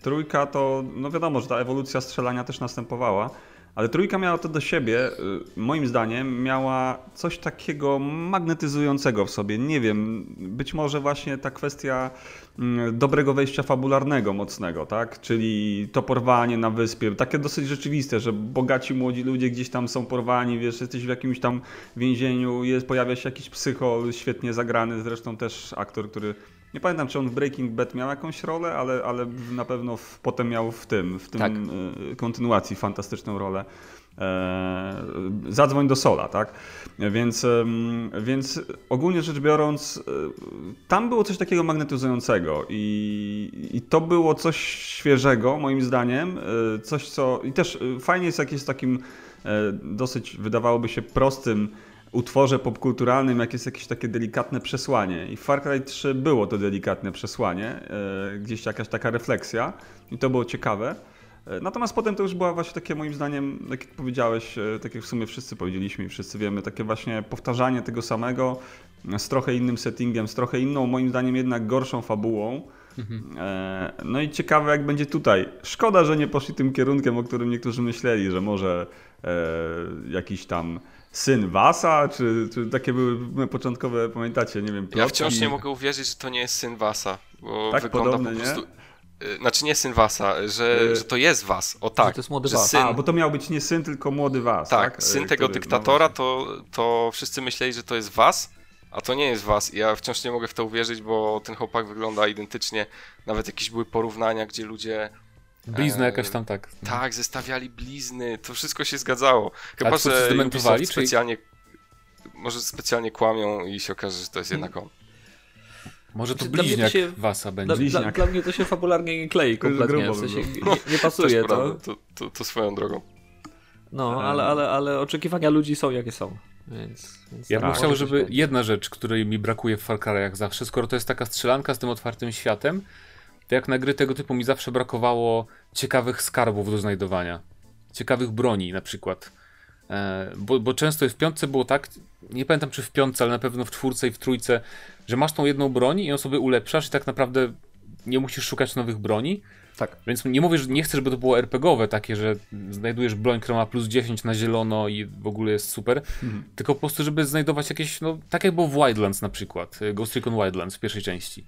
trójka to, no wiadomo, że ta ewolucja strzelania też następowała, ale trójka miała to do siebie, y, moim zdaniem, miała coś takiego magnetyzującego w sobie. Nie wiem, być może właśnie ta kwestia mm, dobrego wejścia fabularnego mocnego, tak? Czyli to porwanie na wyspie, takie dosyć rzeczywiste, że bogaci młodzi ludzie gdzieś tam są porwani, wiesz, jesteś w jakimś tam więzieniu, jest, pojawia się jakiś psychol świetnie zagrany, zresztą też aktor, który nie pamiętam, czy on w Breaking Bad miał jakąś rolę, ale, ale na pewno w, potem miał w tym, w tym Tak. y, kontynuacji fantastyczną rolę. E, zadzwoń do Sola, tak? Więc, więc ogólnie rzecz biorąc, y, tam było coś takiego magnetyzującego i, i to było coś świeżego, moim zdaniem. Coś, co. I też fajnie jest, jak jest takim e, dosyć, wydawałoby się, prostym utworze popkulturalnym, jak jest jakieś takie delikatne przesłanie. I w Far Cry 3 było to delikatne przesłanie, e, gdzieś jakaś taka refleksja i to było ciekawe. E, Natomiast potem to już była właśnie takie moim zdaniem, tak jak powiedziałeś, e, tak jak w sumie wszyscy powiedzieliśmy i wszyscy wiemy, takie właśnie powtarzanie tego samego z trochę innym settingiem, z trochę inną, moim zdaniem jednak gorszą fabułą. E, No i ciekawe jak będzie tutaj. Szkoda, że nie poszli tym kierunkiem, o którym niektórzy myśleli, że może jakiś tam syn Wasa, czy, czy takie były początkowe, pamiętacie, nie wiem, Ja plotki. wciąż nie mogę uwierzyć, że to nie jest syn Wasa, bo Tak wygląda podobne, po nie? prostu... Y, Znaczy nie syn Wasa, że, Y, że to jest Was, o tak. to jest młody że Was. Syn, A, bo to miał być nie syn, tylko młody Was. tak, Tak, syn E, tego który- dyktatora, no to, to wszyscy myśleli, że to jest Was, a to nie jest Was. I Ja wciąż nie mogę w to uwierzyć, bo ten chłopak wygląda identycznie. Nawet jakieś były porównania, gdzie ludzie Blizna e, jakaś tam tak. tak, zestawiali blizny, to wszystko się zgadzało. Chyba, twórcy że zdementowali, Ubisoft czy- specjalnie, może specjalnie kłamią i się okaże, że to jest jednak on. Może to Znaczy, dla bliźniak się- Wasa Dla, będzie. dla, Bliźniak. dla mnie to się fabularnie nie klei kompletnie, w sensie nie, nie pasuje to. to, to, to swoją drogą. No, ale, ale, ale oczekiwania ludzi są jakie są. Więc, więc Ja tak, bym chciał, żeby jedna rzecz, której mi brakuje w Far Cry jak zawsze, skoro to jest taka strzelanka z tym otwartym światem, to jak na gry tego typu mi zawsze brakowało ciekawych skarbów do znajdowania. Ciekawych broni na przykład. E, bo, bo często w piątce było tak, nie pamiętam czy w piątce, ale na pewno w czwórce i w trójce, że masz tą jedną broń i ją sobie ulepszasz i tak naprawdę nie musisz szukać nowych broni. Tak. Więc nie mówię, że nie chcę, żeby to było RPGowe, takie, że znajdujesz broń, która ma plus 10 na zielono i w ogóle jest super, tylko po prostu, żeby znajdować jakieś, no tak jak było w Wildlands na przykład, y, Ghost Recon Wildlands w pierwszej części.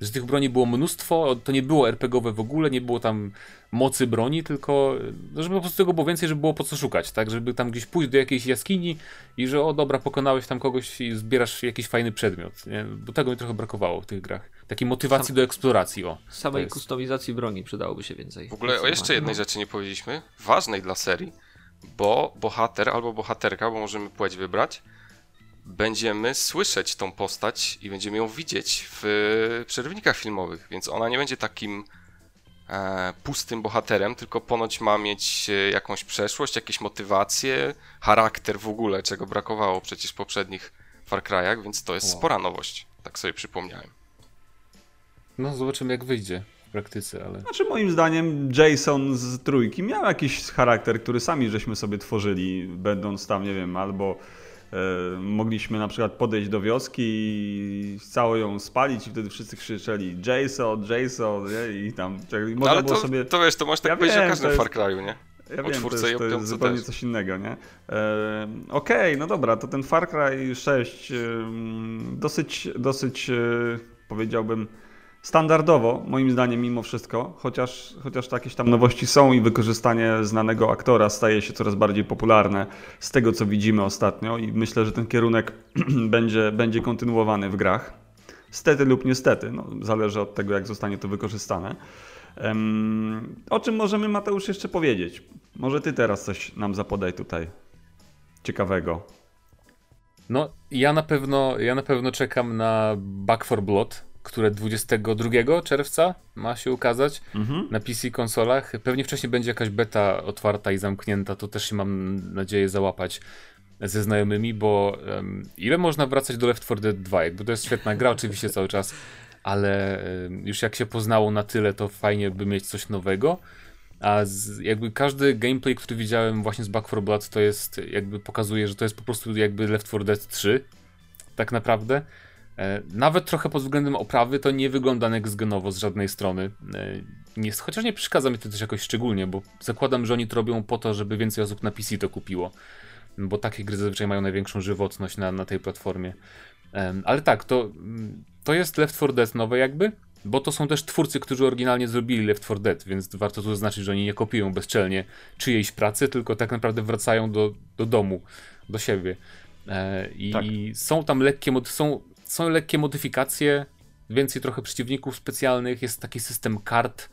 Że tych broni było mnóstwo, to nie było RPGowe w ogóle, nie było tam mocy broni, tylko no, żeby po prostu tego było więcej, żeby było po co szukać, tak? Żeby tam gdzieś pójść do jakiejś jaskini i że o dobra, pokonałeś tam kogoś i zbierasz jakiś fajny przedmiot, nie? Bo tego mi trochę brakowało w tych grach. Takiej motywacji do eksploracji, o. Samej kustomizacji broni przydałoby się więcej. W ogóle o jeszcze jednej rzeczy nie powiedzieliśmy, ważnej dla serii, bo bohater albo bohaterka, bo możemy płeć wybrać, będziemy słyszeć tą postać i będziemy ją widzieć w przerywnikach filmowych, więc ona nie będzie takim e, pustym bohaterem, tylko ponoć ma mieć e, jakąś przeszłość, jakieś motywacje, charakter w ogóle, czego brakowało przecież w poprzednich Far Cry'ach, więc to jest Wow. spora nowość, tak sobie przypomniałem. No zobaczymy jak wyjdzie w praktyce, ale... Znaczy moim zdaniem Jason z trójki miał jakiś charakter, który sami żeśmy sobie tworzyli, będąc tam, nie wiem, albo mogliśmy na przykład podejść do wioski i całą ją spalić i wtedy wszyscy krzyczeli Jason, Jason nie? i tam można ale było to, sobie... to wiesz, to można tak Ja powiedzieć wiem, o każdym jest- Far Cry'u, nie? Ja O wiem, to jest, to jest zupełnie też. coś innego, nie? E, Okej, no dobra, to ten Far Cry 6 em, dosyć, dosyć e, powiedziałbym standardowo, moim zdaniem mimo wszystko, chociaż, chociaż jakieś tam nowości są i wykorzystanie znanego aktora staje się coraz bardziej popularne z tego, co widzimy ostatnio i myślę, że ten kierunek będzie, będzie kontynuowany w grach. Stety lub niestety, no, zależy od tego, jak zostanie to wykorzystane. Em, o czym możemy, Mateusz, jeszcze powiedzieć? Może ty teraz coś nam zapodaj tutaj ciekawego. No, ja na pewno, ja na pewno czekam na Back for Blood, które 22 czerwca ma się ukazać Mhm. na PC konsolach. Pewnie wcześniej będzie jakaś beta otwarta i zamknięta, to też się mam nadzieję załapać ze znajomymi, bo um, ile można wracać do Left 4 Dead 2? Jakby to jest świetna gra oczywiście cały czas, ale um, już jak się poznało na tyle, to fajnie by mieć coś nowego. A z, jakby każdy gameplay, który widziałem właśnie z Back 4 Blood, to jest jakby pokazuje, że to jest po prostu jakby Left 4 Dead 3 tak naprawdę. E, Nawet trochę pod względem oprawy to nie wygląda next-genowo z żadnej strony. E, Nie, chociaż nie przeszkadza mi to też jakoś szczególnie, bo zakładam, że oni to robią po to, żeby więcej osób na PC to kupiło. Bo takie gry zazwyczaj mają największą żywotność na, na tej platformie. Em, Ale tak, to, to jest Left 4 Dead nowe jakby, bo to są też twórcy, którzy oryginalnie zrobili Left 4 Dead, więc warto tu zaznaczyć, że oni nie kopiują bezczelnie czyjejś pracy, tylko tak naprawdę wracają do, do domu, do siebie. E, I Tak. są tam lekkie, są, są lekkie modyfikacje, więcej trochę przeciwników specjalnych, jest taki system kart,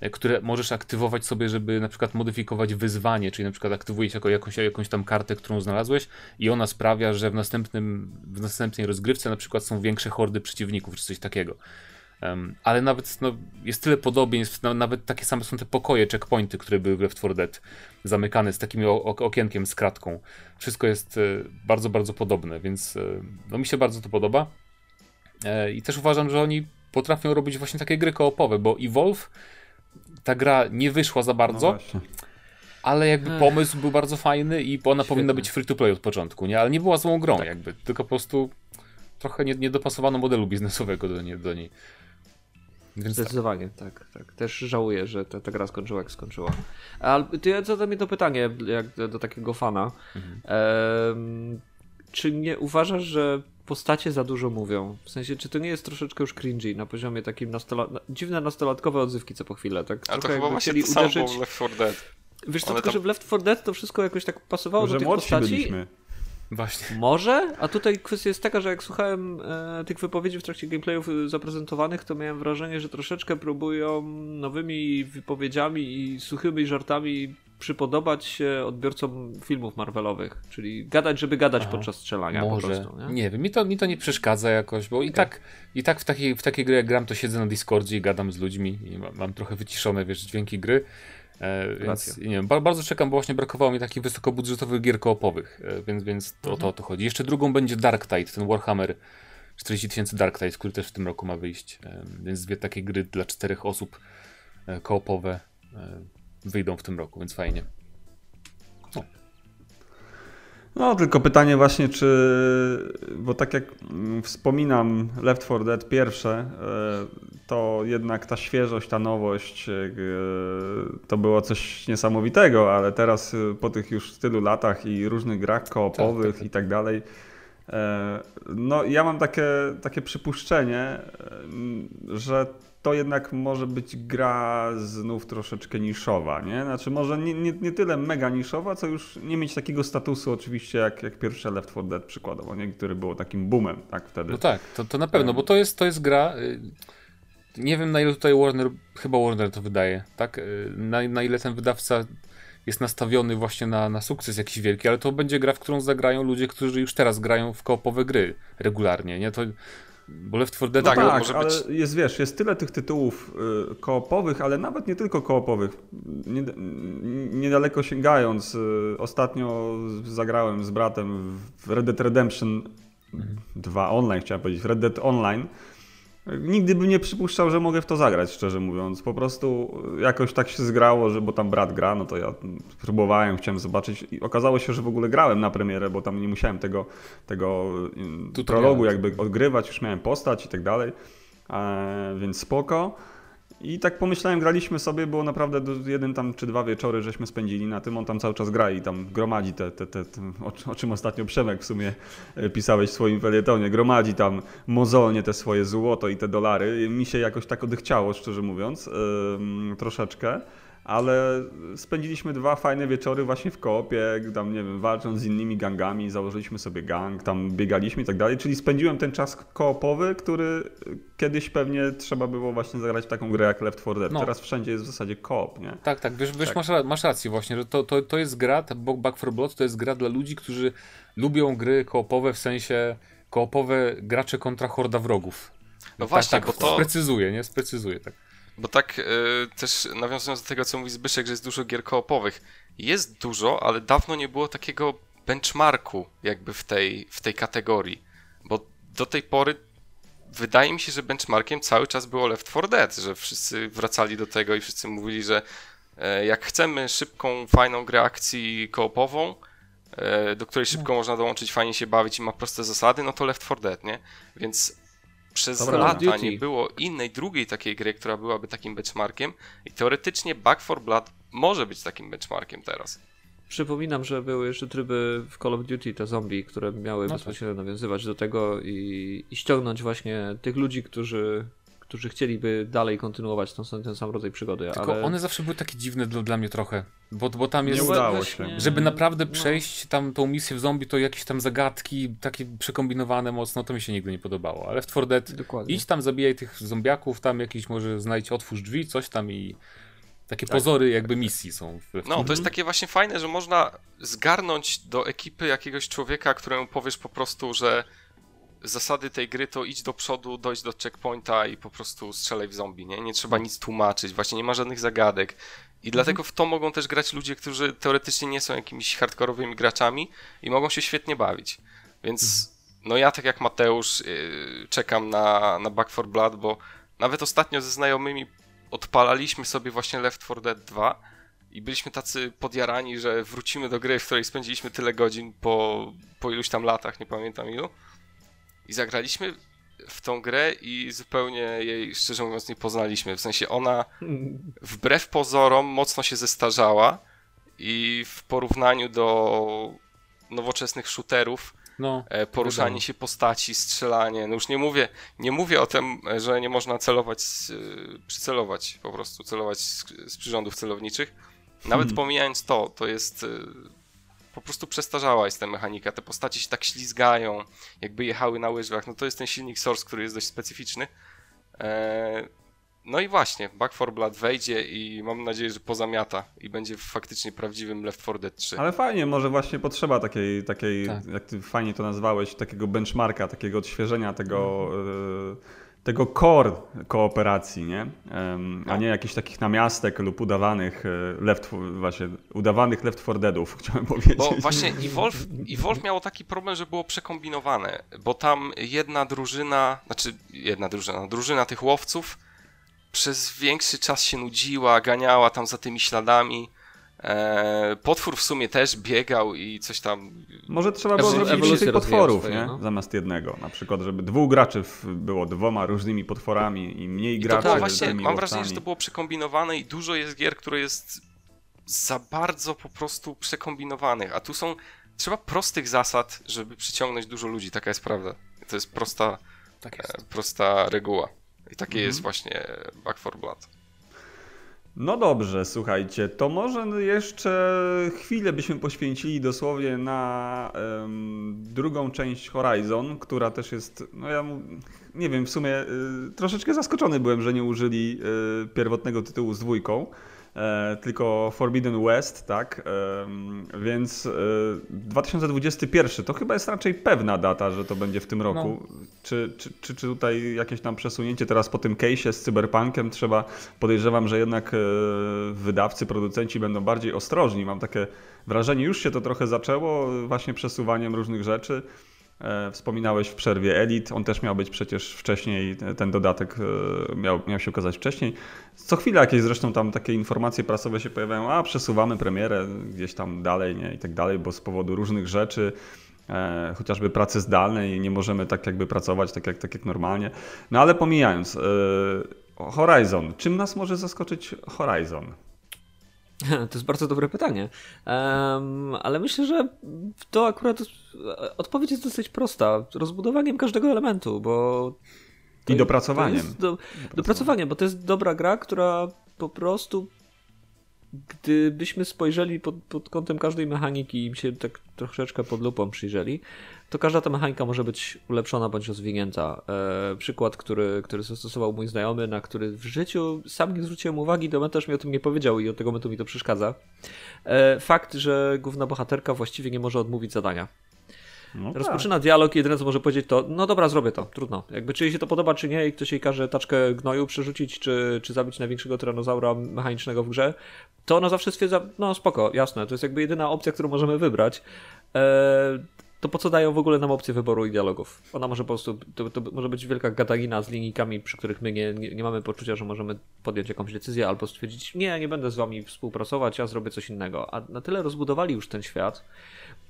e, które możesz aktywować sobie, żeby na przykład modyfikować wyzwanie, czyli na przykład aktywujesz jako jakąś, jakąś tam kartę, którą znalazłeś i ona sprawia, że w, następnym, w następnej rozgrywce na przykład są większe hordy przeciwników, czy coś takiego. Ale nawet no, jest tyle podobieństw, no, nawet takie same są te pokoje, checkpointy, które były w Left 4 Dead, zamykane z takim okienkiem, z kratką. Wszystko jest e, bardzo, bardzo podobne, więc e, no, mi się bardzo to podoba. E, I też uważam, że oni potrafią robić właśnie takie gry koopowe, bo Evolve, ta gra nie wyszła za No bardzo, właśnie. ale jakby Ech. pomysł był bardzo fajny i ona powinna być free to play od początku, nie? Ale nie była złą grą Tak. jakby, tylko po prostu trochę nie, nie dopasowano modelu biznesowego do, nie, do niej. Więc tak. Zdecydowanie, tak, tak. Też żałuję, że ta, ta gra skończyła jak skończyła. Ale ty zadam mi to pytanie, jak do, do takiego fana. Mhm. Em, czy nie uważasz, że postacie za dużo mówią? W sensie, czy to nie jest troszeczkę już cringy na poziomie takim nastola... na- dziwne nastolatkowe odzywki co po chwilę, tak? A to Trochę chyba właśnie to samo uderzyć- było w Left 4 Dead. Wiesz co, one tylko tam- że w Left 4 Dead to wszystko jakoś tak pasowało Może do tych postaci. byliśmy. Właśnie. Może, a tutaj kwestia jest taka, że jak słuchałem e, tych wypowiedzi w trakcie gameplayów e, zaprezentowanych, to miałem wrażenie, że troszeczkę próbują nowymi wypowiedziami i suchymi żartami przypodobać się odbiorcom filmów Marvelowych, czyli gadać, żeby gadać Aha. podczas strzelania Może. po prostu. Nie? Nie wiem, mi to, mi to nie przeszkadza jakoś, bo i tak, i tak w takiej, w takiej gry jak gram, to siedzę na Discordzie i gadam z ludźmi i mam, mam trochę wyciszone, wiesz, dźwięki gry. E, więc nie wiem, ba- bardzo czekam, bo właśnie brakowało mi takich wysokobudżetowych gier koopowych, e, więc, więc to, to o to chodzi. Jeszcze drugą będzie Dark Tide, ten Warhammer 40 tysięcy Dark Tide, który też w tym roku ma wyjść. E, więc dwie takie gry dla czterech osób e, koopowe wyjdą w tym roku, więc fajnie. No, tylko pytanie właśnie, czy. Bo tak jak mm, wspominam Left 4 Dead pierwsze, e, to jednak ta świeżość, ta nowość e, to było coś niesamowitego, ale teraz e, po tych już tylu latach i różnych grach koopowych Tak, tak, tak. i tak dalej. e, No, ja mam takie, takie przypuszczenie, że to jednak może być gra znów troszeczkę niszowa, nie? Znaczy może nie, nie, nie tyle mega niszowa, co już nie mieć takiego statusu oczywiście jak, jak pierwsze Left 4 Dead przykładowo, nie? Które było takim boomem, tak wtedy. No tak, to, to na pewno, bo to jest, to jest gra. y, Nie wiem na ile tutaj Warner, chyba Warner to wydaje, tak? Y, Na, na ile ten wydawca jest nastawiony właśnie na, na sukces jakiś wielki, ale to będzie gra, w którą zagrają ludzie, którzy już teraz grają w koopowe gry regularnie, nie? To, bo Left 4 Dead no, tak może ale być- jest, wiesz, jest tyle tych tytułów y, koopowych, ale nawet nie tylko koopowych. Nie, niedaleko sięgając, y, ostatnio zagrałem z bratem w Red Dead Redemption 2 online, chciałem powiedzieć, Red Dead Online. Nigdy bym nie przypuszczał, że mogę w to zagrać, szczerze mówiąc. Po prostu jakoś tak się zgrało, że bo tam brat gra, no to ja próbowałem, chciałem zobaczyć i okazało się, że w ogóle grałem na premierę, bo tam nie musiałem tego, tego Tutoriala. prologu jakby odgrywać, już miałem postać i tak dalej, e, więc spoko. I tak pomyślałem, graliśmy sobie, było naprawdę jeden tam czy dwa wieczory, żeśmy spędzili na tym, on tam cały czas gra i tam gromadzi te, te, te, te o, czym ostatnio Przemek w sumie e, pisałeś w swoim felietonie, gromadzi tam mozolnie te swoje złoto i te dolary. Mi się jakoś tak odechciało, szczerze mówiąc, ym, troszeczkę. Ale spędziliśmy dwa fajne wieczory właśnie w koopie, tam nie wiem, walcząc z innymi gangami, założyliśmy sobie gang, tam biegaliśmy i tak dalej, czyli spędziłem ten czas koopowy, który kiedyś pewnie trzeba było właśnie zagrać w taką grę jak Left 4 Dead. No. Teraz wszędzie jest w zasadzie koop, nie? Tak, tak, wiesz, wiesz Tak. Masz, masz rację właśnie, że to, to, to jest gra, ta Back 4 Blood to jest gra dla ludzi, którzy lubią gry koopowe w sensie koopowe gracze kontra horda wrogów. No właśnie, tak, tak, bo to... Sprecyzuję, nie? Sprecyzuję, tak. Bo tak y, też nawiązując do tego, co mówi Zbyszek, że jest dużo gier koopowych. Jest dużo, ale dawno nie było takiego benchmarku jakby w tej, w tej kategorii. Bo do tej pory wydaje mi się, że benchmarkiem cały czas było Left 4 Dead, że wszyscy wracali do tego i wszyscy mówili, że e, jak chcemy szybką, fajną grę akcji koopową, e, do której szybko można dołączyć, fajnie się bawić i ma proste zasady, no to Left 4 Dead, nie? Więc przez Dobra, lata nie było innej, drugiej takiej gry, która byłaby takim benchmarkiem i teoretycznie Back 4 Blood może być takim benchmarkiem teraz. Przypominam, że były jeszcze tryby w Call of Duty, te zombie, które miały No tak. bezpośrednio nawiązywać do tego i, i ściągnąć właśnie tych ludzi, którzy, którzy chcieliby dalej kontynuować ten, ten sam rodzaj przygody. Tylko ale... one zawsze były takie dziwne dla, dla mnie trochę. Bo, bo tam Nie jest. udało właśnie- się. Żeby naprawdę No. przejść tam tą misję w zombie, to jakieś tam zagadki, takie przekombinowane mocno, to mi się nigdy nie podobało. Ale w 4 Dead Dokładnie. idź tam, zabijaj tych zombiaków, tam jakiś może znajdź, otwórz drzwi, coś tam i takie Tak. pozory jakby misji są. W, w No, to jest takie właśnie fajne, że można zgarnąć do ekipy jakiegoś człowieka, któremu powiesz po prostu, że zasady tej gry to idź do przodu, dojść do checkpointa i po prostu strzelaj w zombie, nie? Nie trzeba nic tłumaczyć, właśnie nie ma żadnych zagadek. I dlatego w to mogą też grać ludzie, którzy teoretycznie nie są jakimiś hardkorowymi graczami i mogą się świetnie bawić. Więc no ja tak jak Mateusz yy, czekam na, na Back 4 Blood, bo nawet ostatnio ze znajomymi odpalaliśmy sobie właśnie Left 4 Dead 2 i byliśmy tacy podjarani, że wrócimy do gry, w której spędziliśmy tyle godzin po, po iluś tam latach, nie pamiętam ilu. I zagraliśmy w tą grę i zupełnie jej, szczerze mówiąc, nie poznaliśmy. W sensie ona wbrew pozorom mocno się zestarzała i w porównaniu do nowoczesnych shooterów No, e, poruszanie Wiadomo. się postaci, strzelanie. No już nie mówię, nie mówię o tym, że nie można celować, e, przycelować po prostu, celować z, z przyrządów celowniczych. Nawet Hmm. pomijając to, to jest e, po prostu przestarzała jest ta mechanika. Te postacie się tak ślizgają, jakby jechały na łyżwach. No to jest ten silnik Source, który jest dość specyficzny. E, no i właśnie, Back 4 Blood wejdzie i mam nadzieję, że pozamiata i będzie faktycznie prawdziwym Left 4 Dead 3. Ale fajnie, może właśnie potrzeba takiej, takiej Tak. jak ty fajnie to nazwałeś, takiego benchmarka, takiego odświeżenia tego, e, tego core kooperacji, nie? A nie jakichś takich namiastek lub udawanych e, left, właśnie, udawanych Left 4 Deadów, chciałem powiedzieć. Bo właśnie Evolve, Evolve miało taki problem, że było przekombinowane, bo tam jedna drużyna, znaczy jedna drużyna, drużyna tych łowców przez większy czas się nudziła, ganiała tam za tymi śladami. E, potwór w sumie też biegał i coś tam. Może trzeba było zrobić więcej potworów, swoje, nie? no. Zamiast jednego. Na przykład, żeby dwóch graczy było dwoma różnymi potworami i mniej I to graczy było tak, właśnie, mam wrażenie, że to było przekombinowane i dużo jest gier, które jest za bardzo po prostu przekombinowanych, a tu są, trzeba prostych zasad, żeby przyciągnąć dużo ludzi, taka jest prawda. To jest prosta, tak e, jest. prosta reguła. I takie Mhm. jest właśnie Back 4 Blood. No dobrze, słuchajcie, to może jeszcze chwilę byśmy poświęcili dosłownie na em, drugą część Horizon, która też jest, no ja nie wiem, w sumie y, troszeczkę zaskoczony byłem, że nie użyli y, pierwotnego tytułu z dwójką, tylko Forbidden West, tak? Em, więc y, 2021 to chyba jest raczej pewna data, że to będzie w tym roku. Czy, czy, czy, czy tutaj jakieś tam przesunięcie teraz po tym case'ie z Cyberpunkiem trzeba, podejrzewam, że jednak e, wydawcy, producenci będą bardziej ostrożni. Mam takie wrażenie, już się to trochę zaczęło e, właśnie przesuwaniem różnych rzeczy. E, Wspominałeś w przerwie Elite, on też miał być przecież wcześniej, te- ten dodatek e, miał, miał się ukazać wcześniej. Co chwilę jakieś zresztą tam takie informacje prasowe się pojawiają, a przesuwamy premierę gdzieś tam dalej, nie, i tak dalej, bo z powodu różnych rzeczy, e, chociażby pracy zdalnej, nie możemy tak jakby pracować tak jak, tak jak normalnie. No ale pomijając, e, Horizon, czym nas może zaskoczyć Horizon? To jest bardzo dobre pytanie. Em, ale myślę, że to akurat odpowiedź jest dosyć prosta. Rozbudowaniem każdego elementu, bo. I dopracowaniem. Do, dopracowaniem, bo to jest dobra gra, która po prostu. Gdybyśmy spojrzeli pod, pod kątem każdej mechaniki i się tak troszeczkę pod lupą przyjrzeli, to każda ta mechanika może być ulepszona bądź rozwinięta. E, przykład, który, który zastosował mój znajomy, na który w życiu sam nie zwróciłem uwagi, Demeterz mi o tym nie powiedział i od tego momentu mi to przeszkadza. E, fakt, że główna bohaterka właściwie nie może odmówić zadania. No tak. rozpoczyna dialog i jedyne co może powiedzieć to, no dobra, zrobię to, trudno. Jakby czy jej się to podoba, czy nie, i ktoś jej każe taczkę gnoju przerzucić, czy, czy zabić największego tyranozaura mechanicznego w grze, to ona zawsze stwierdza, no spoko, jasne, to jest jakby jedyna opcja, którą możemy wybrać. Eee, to po co dają w ogóle nam opcję wyboru i dialogów? Ona może po prostu, to, to może być wielka gadanina z linijkami, przy których my nie, nie, nie mamy poczucia, że możemy podjąć jakąś decyzję albo stwierdzić, nie, nie będę z wami współpracować, ja zrobię coś innego. A na tyle rozbudowali już ten świat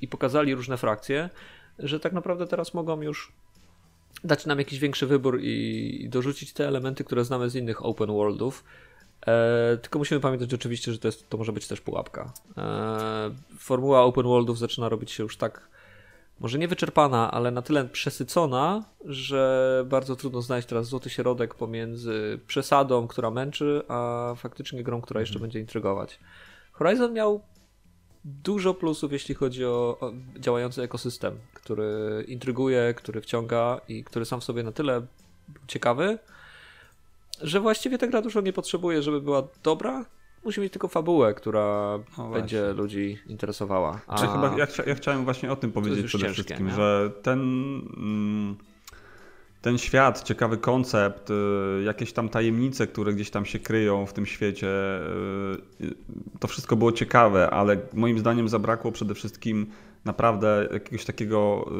i pokazali różne frakcje, że tak naprawdę teraz mogą już dać nam jakiś większy wybór i, i dorzucić te elementy, które znamy z innych open worldów. E, tylko musimy pamiętać oczywiście, że to, jest, to może być też pułapka. E, formuła open worldów zaczyna robić się już tak, może nie wyczerpana, ale na tyle przesycona, że bardzo trudno znaleźć teraz złoty środek pomiędzy przesadą, która męczy, a faktycznie grą, która jeszcze będzie intrygować. Horizon miał dużo plusów, jeśli chodzi o, o działający ekosystem, który intryguje, który wciąga i który sam w sobie na tyle ciekawy, że właściwie ta gra dużo nie potrzebuje, żeby była dobra. Musi mieć tylko fabułę, która No będzie ludzi interesowała. A... Czy chyba ja, ja chciałem właśnie o tym powiedzieć przede ciężkie, wszystkim, nie? że ten, mm, ten świat, ciekawy koncept, y, jakieś tam tajemnice, które gdzieś tam się kryją w tym świecie, y, y, to wszystko było ciekawe, ale moim zdaniem zabrakło przede wszystkim naprawdę jakiegoś takiego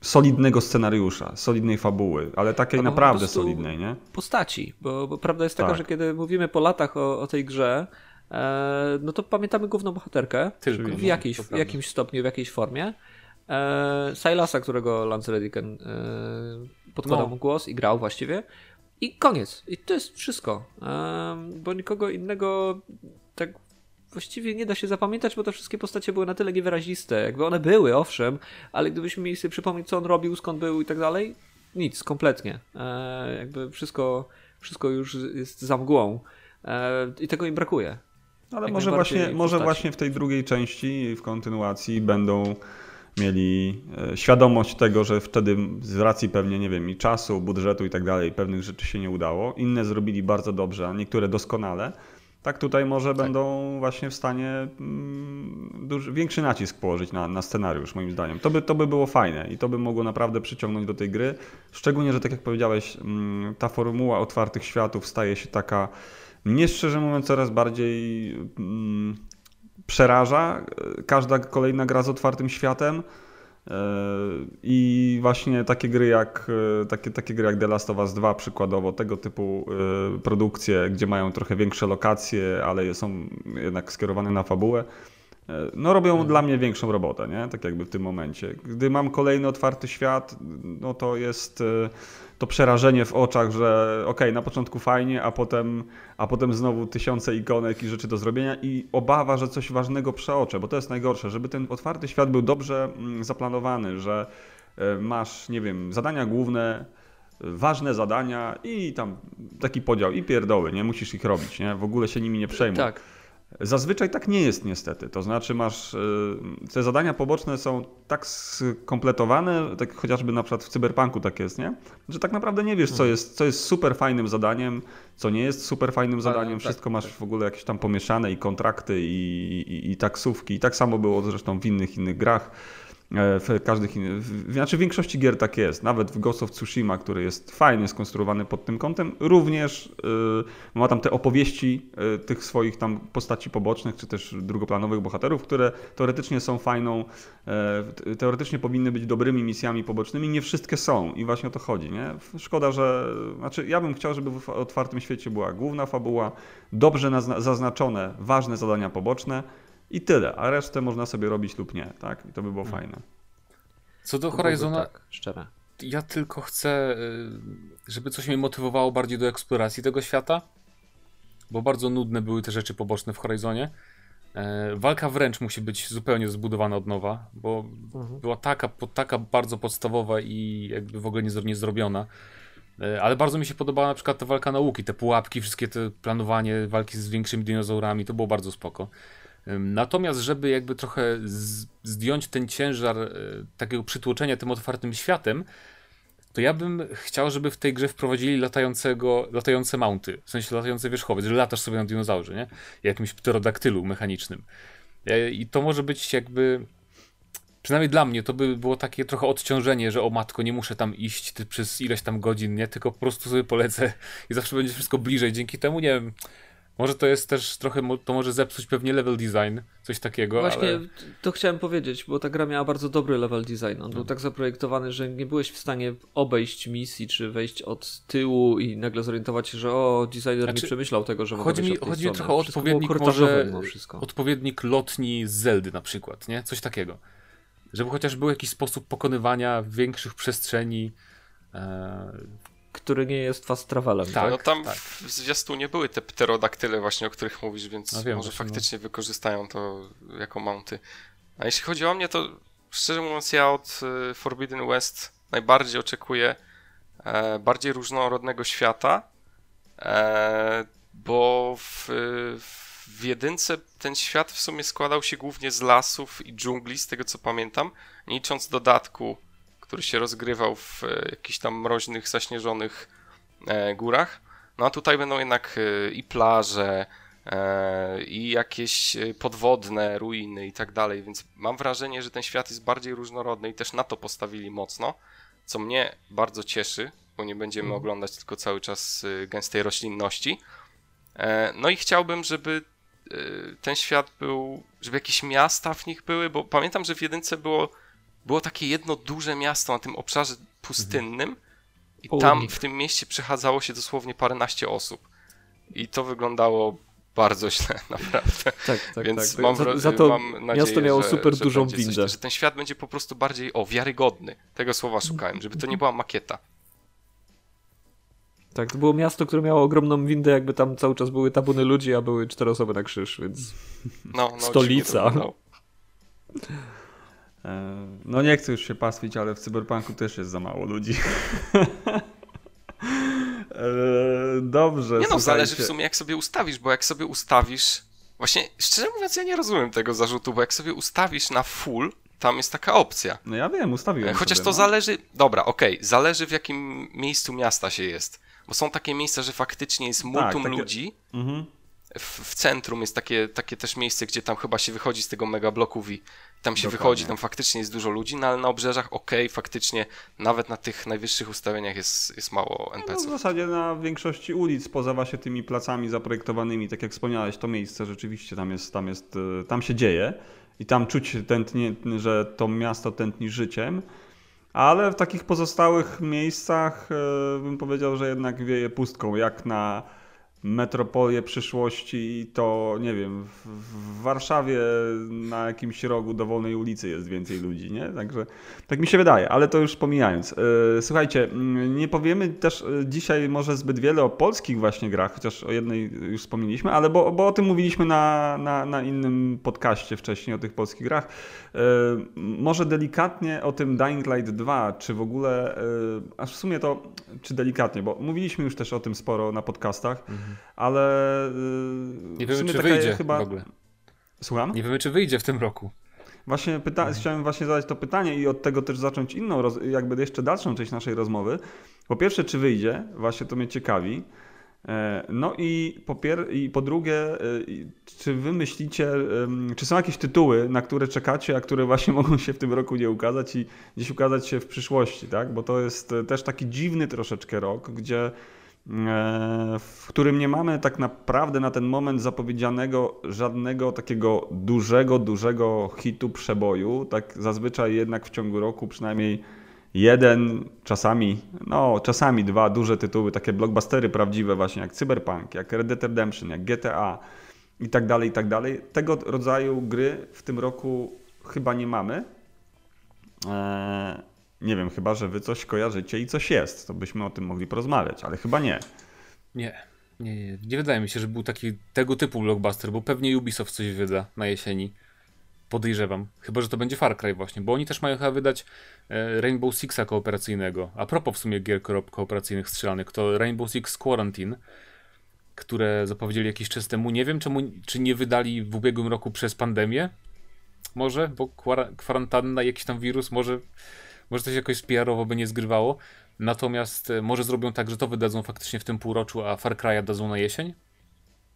solidnego scenariusza, solidnej fabuły, ale takiej Albo po naprawdę solidnej, nie? postaci, bo, bo prawda jest taka, Tak. że kiedy mówimy po latach o, o tej grze, e, no to pamiętamy główną bohaterkę Tylko, w, no, jakiejś, w jakimś stopniu, w jakiejś formie. E, Silasa, którego Lance Reddicken e, podkładał No. mu głos i grał właściwie. I koniec. I to jest wszystko. E, bo nikogo innego tak właściwie nie da się zapamiętać, bo te wszystkie postacie były na tyle niewyraziste. Jakby one były, owszem, ale gdybyśmy mieli sobie przypomnieć, co on robił, skąd był i tak dalej, nic, kompletnie. E, jakby wszystko, wszystko już jest za mgłą. E, I tego im brakuje. Ale Jak może właśnie, może postaci. właśnie w tej drugiej części, w kontynuacji będą mieli e, świadomość tego, że wtedy z racji pewnie, nie wiem, i czasu, budżetu i tak dalej, pewnych rzeczy się nie udało. Inne zrobili bardzo dobrze, a niektóre doskonale. Tak tutaj może będą właśnie w stanie mm, duży, większy nacisk położyć na, na scenariusz, moim zdaniem. To by, to by było fajne i to by mogło naprawdę przyciągnąć do tej gry. Szczególnie, że tak jak powiedziałeś, mm, ta formuła otwartych światów staje się taka, mnie szczerze mówiąc, coraz bardziej mm, przeraża. Każda kolejna gra z otwartym światem. E, I właśnie takie gry jak e, takie, takie gry jak The Last of Us 2 przykładowo, tego typu e, produkcje, gdzie mają trochę większe lokacje, ale są jednak skierowane na fabułę, no robią dla mnie większą robotę, nie? Tak jakby w tym momencie. Gdy mam kolejny otwarty świat, no to jest to przerażenie w oczach, że okej, na początku fajnie, a potem, a potem znowu tysiące ikonek i rzeczy do zrobienia i obawa, że coś ważnego przeoczę, bo to jest najgorsze, żeby ten otwarty świat był dobrze mm, zaplanowany, że e, masz, nie wiem, zadania główne, ważne zadania i tam taki podział i pierdoły, nie musisz ich robić, nie? W ogóle się nimi nie przejmuj. Tak. Zazwyczaj tak nie jest niestety. To znaczy masz, y, te zadania poboczne są tak skompletowane, tak chociażby na przykład w Cyberpunku tak jest, nie? Że tak naprawdę nie wiesz, co Mhm. jest, co jest super fajnym zadaniem, co nie jest super fajnym zadaniem. tak, Wszystko masz w ogóle jakieś tam pomieszane i kontrakty i, i, i taksówki. I tak samo było zresztą w innych innych grach. E, W każdych innych, znaczy w większości gier tak jest. Nawet w Ghost of Tsushima, który jest fajnie skonstruowany pod tym kątem, również y, ma tam te opowieści y, tych swoich tam postaci pobocznych, czy też drugoplanowych bohaterów, które teoretycznie są fajną, e, teoretycznie powinny być dobrymi misjami pobocznymi. Nie wszystkie są i właśnie o to chodzi. Nie? Szkoda, że. Znaczy, ja bym chciał, żeby w otwartym świecie była główna fabuła, dobrze zaznaczone, ważne zadania poboczne. I tyle, a resztę można sobie robić lub nie, tak? I to by było fajne. Co do Horizona, Tak, szczere. ja tylko chcę, y, żeby coś mnie motywowało bardziej do eksploracji tego świata, bo bardzo nudne były te rzeczy poboczne w Horizonie. E, Walka wręcz musi być zupełnie zbudowana od nowa, bo Mhm. była taka, po- taka bardzo podstawowa i jakby w ogóle nie zrobiona. E, Ale bardzo mi się podobała na przykład ta walka nauki, te pułapki, wszystkie te planowanie walki z większymi dinozaurami, to było bardzo spoko. Natomiast, żeby jakby trochę zdjąć ten ciężar e, takiego przytłoczenia tym otwartym światem, to ja bym chciał, żeby w tej grze wprowadzili latającego, latające mounty, w sensie latające wierzchowiec, że latasz sobie na dinozaurze, nie? Jakimś pterodaktylu mechanicznym. E, I to może być jakby przynajmniej dla mnie to by było takie trochę odciążenie, że o matko, nie muszę tam iść przez ileś tam godzin, nie? Tylko po prostu sobie polecę i zawsze będzie wszystko bliżej. Dzięki temu, nie wiem, może to jest też trochę, to może zepsuć pewnie level design, coś takiego. Właśnie ale... to chciałem powiedzieć, bo ta gra miała bardzo dobry level design. On był tak zaprojektowany, że nie byłeś w stanie obejść misji, czy wejść od tyłu i nagle zorientować się, że o, designer znaczy, nie przemyślał tego, że chodzi mi, chodzi mi trochę o odpowiednik, może, odpowiednik lotni z Zeldy na przykład, nie? Coś takiego. Żeby chociaż był jakiś sposób pokonywania większych przestrzeni, e, który nie jest fast travelem. Tak, no tam tak. w zwiastunie były te pterodaktyle właśnie, o których mówisz, więc no wiem, może faktycznie no. wykorzystają to jako mounty. A jeśli chodzi o mnie, to szczerze mówiąc ja od y, Forbidden West najbardziej oczekuję e, bardziej różnorodnego świata, e, bo w, w jedynce ten świat w sumie składał się głównie z lasów i dżungli, z tego co pamiętam, nie licząc dodatku który się rozgrywał w e, jakichś tam mroźnych, zaśnieżonych e, górach. No a tutaj będą jednak e, i plaże, i jakieś podwodne ruiny i tak dalej, więc mam wrażenie, że ten świat jest bardziej różnorodny i też na to postawili mocno, co mnie bardzo cieszy, bo nie będziemy mm. oglądać tylko cały czas gęstej roślinności. No i chciałbym, żeby ten świat był, żeby jakieś miasta w nich były, bo pamiętam, że w jedynce było było takie jedno duże miasto na tym obszarze pustynnym i tam w tym mieście przechadzało się dosłownie paręnaście osób. I to wyglądało bardzo źle, naprawdę. Tak, tak, Więc tak. Mam, za, za to mam nadzieję, miasto miało że, super że dużą windę. Coś, że ten świat będzie po prostu bardziej, o, wiarygodny. Tego słowa szukałem, żeby to nie była makieta. Tak, to było miasto, które miało ogromną windę, jakby tam cały czas były tabuny ludzi, a były cztery osoby na krzyż, więc no, no, stolica. E, no nie chcę już się pastwić, ale w Cyberpunku też jest za mało ludzi. E, dobrze. Nie no, zależy w sumie jak sobie ustawisz, bo jak sobie ustawisz. Właśnie, szczerze mówiąc, ja nie rozumiem tego zarzutu, bo jak sobie ustawisz na full, tam jest taka opcja. No ja wiem, ustawiłem. Chociaż sobie, to no. zależy. Dobra, okej, okay, zależy w jakim miejscu miasta się jest. Bo są takie miejsca, że faktycznie jest tak, multum tak, takie... ludzi. Mhm w, w, centrum jest takie, takie też miejsce, gdzie tam chyba się wychodzi z tego megabloku i tam się Dokładnie. wychodzi, tam faktycznie jest dużo ludzi, no ale na obrzeżach okej, okay, faktycznie nawet na tych najwyższych ustawieniach jest, jest mało NPC-ów. No, w zasadzie na większości ulic, poza właśnie tymi placami zaprojektowanymi, tak jak wspomniałeś, to miejsce rzeczywiście tam jest, tam jest, e, tam się dzieje i tam czuć tętnie, że to miasto tętni życiem. Ale w takich pozostałych miejscach e, bym powiedział, że jednak wieje pustką, jak na metropolię przyszłości, to nie wiem, w Warszawie na jakimś rogu dowolnej ulicy jest więcej ludzi, nie? Także tak mi się wydaje, ale to już pomijając. E, słuchajcie, nie powiemy też e, dzisiaj może zbyt wiele o polskich właśnie grach, chociaż o jednej już wspomnieliśmy, ale bo, bo o tym mówiliśmy na, na, na innym podcaście wcześniej, o tych polskich grach. E, może delikatnie o tym Dying Light 2, czy w ogóle, aż w sumie to, czy delikatnie, bo mówiliśmy już też o tym sporo na podcastach, mhm ale y, nie wiemy, czy wyjdzie chyba... w ogóle. Słucham? Nie wiemy, czy wyjdzie w tym roku. Właśnie pyta... Chciałem właśnie zadać to pytanie i od tego też zacząć inną, roz... jakby jeszcze dalszą część naszej rozmowy. Po pierwsze, czy wyjdzie? Właśnie to mnie ciekawi. E, no i po, pier... i po drugie, e, czy wy myślicie, czy są jakieś tytuły, na które czekacie, a które właśnie mogą się w tym roku nie ukazać i gdzieś ukazać się w przyszłości, tak? Bo to jest też taki dziwny troszeczkę rok, gdzie E, w którym nie mamy tak naprawdę na ten moment zapowiedzianego żadnego takiego dużego, dużego hitu przeboju. Tak zazwyczaj jednak w ciągu roku przynajmniej jeden, czasami, no czasami dwa duże tytuły, takie blockbustery prawdziwe właśnie jak Cyberpunk, jak Red Dead Redemption, jak GTA i tak dalej, i tak dalej. Tego rodzaju gry w tym roku chyba nie mamy. Eee, nie wiem, chyba że wy coś kojarzycie i coś jest, to byśmy o tym mogli porozmawiać, ale chyba nie. Nie, nie, nie, nie wydaje mi się, że był taki tego typu blockbuster, bo pewnie Ubisoft coś wyda na jesieni. Podejrzewam. Chyba, że to będzie Far Cry właśnie, bo oni też mają chyba wydać e, Rainbow Sixa kooperacyjnego. A propos w sumie gier kooperacyjnych strzelanych, to Rainbow Six Quarantine, które zapowiedzieli jakiś czas temu. Nie wiem, czemu, czy nie wydali w ubiegłym roku przez pandemię. Może, bo kwarantanna, jakiś tam wirus, może może to się jakoś PR-owo by nie zgrywało. Natomiast e, może zrobią tak, że to wydadzą faktycznie w tym półroczu, a Far Cry'a dadzą na jesień?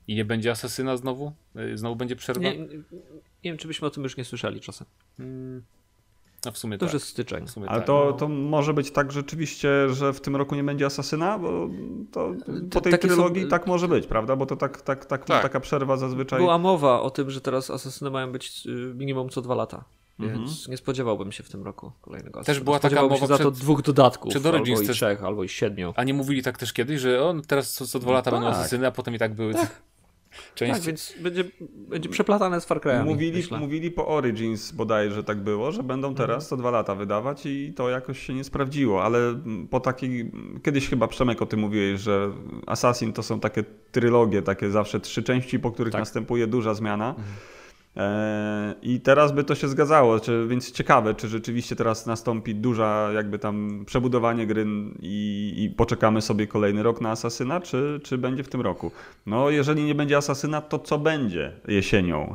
I nie będzie Asesyna znowu? E, znowu będzie przerwa? Nie, nie, wiem, czy byśmy o tym już nie słyszeli czasem. Hmm. No w sumie To tak. już jest styczeń. W sumie Ale tak. to, to może być tak rzeczywiście, że w tym roku nie będzie Asasyna, bo to po tej takie są- trylogii tak może być, prawda? Bo to tak, tak, tak, Tak. taka przerwa zazwyczaj. Była mowa o tym, że teraz asesyny mają być y, minimum co dwa lata. Więc Mhm. nie spodziewałbym się w tym roku kolejnego Też była taka Spodziewałbym się mowa za to przed- dwóch dodatków. przed Origins albo i trzech, albo i siedmiu. A nie mówili tak też kiedyś, że on teraz co, co dwa No lata będą tak. asesyny, a potem i tak były część. Tak, więc będzie, będzie przeplatane z Far Cry'ami, Mówili, myślę. mówili po Origins bodajże że tak było, że będą teraz co dwa lata wydawać i to jakoś się nie sprawdziło, ale po takiej, kiedyś chyba Przemek o tym mówiłeś, że Assassin to są takie trylogie, takie zawsze trzy części, po których Tak. następuje duża zmiana. E, I teraz by to się zgadzało, czy, więc ciekawe, czy rzeczywiście teraz nastąpi duża jakby tam przebudowanie gry i, i poczekamy sobie kolejny rok na Asasyna, czy, czy będzie w tym roku. No jeżeli nie będzie Asasyna, to co będzie jesienią?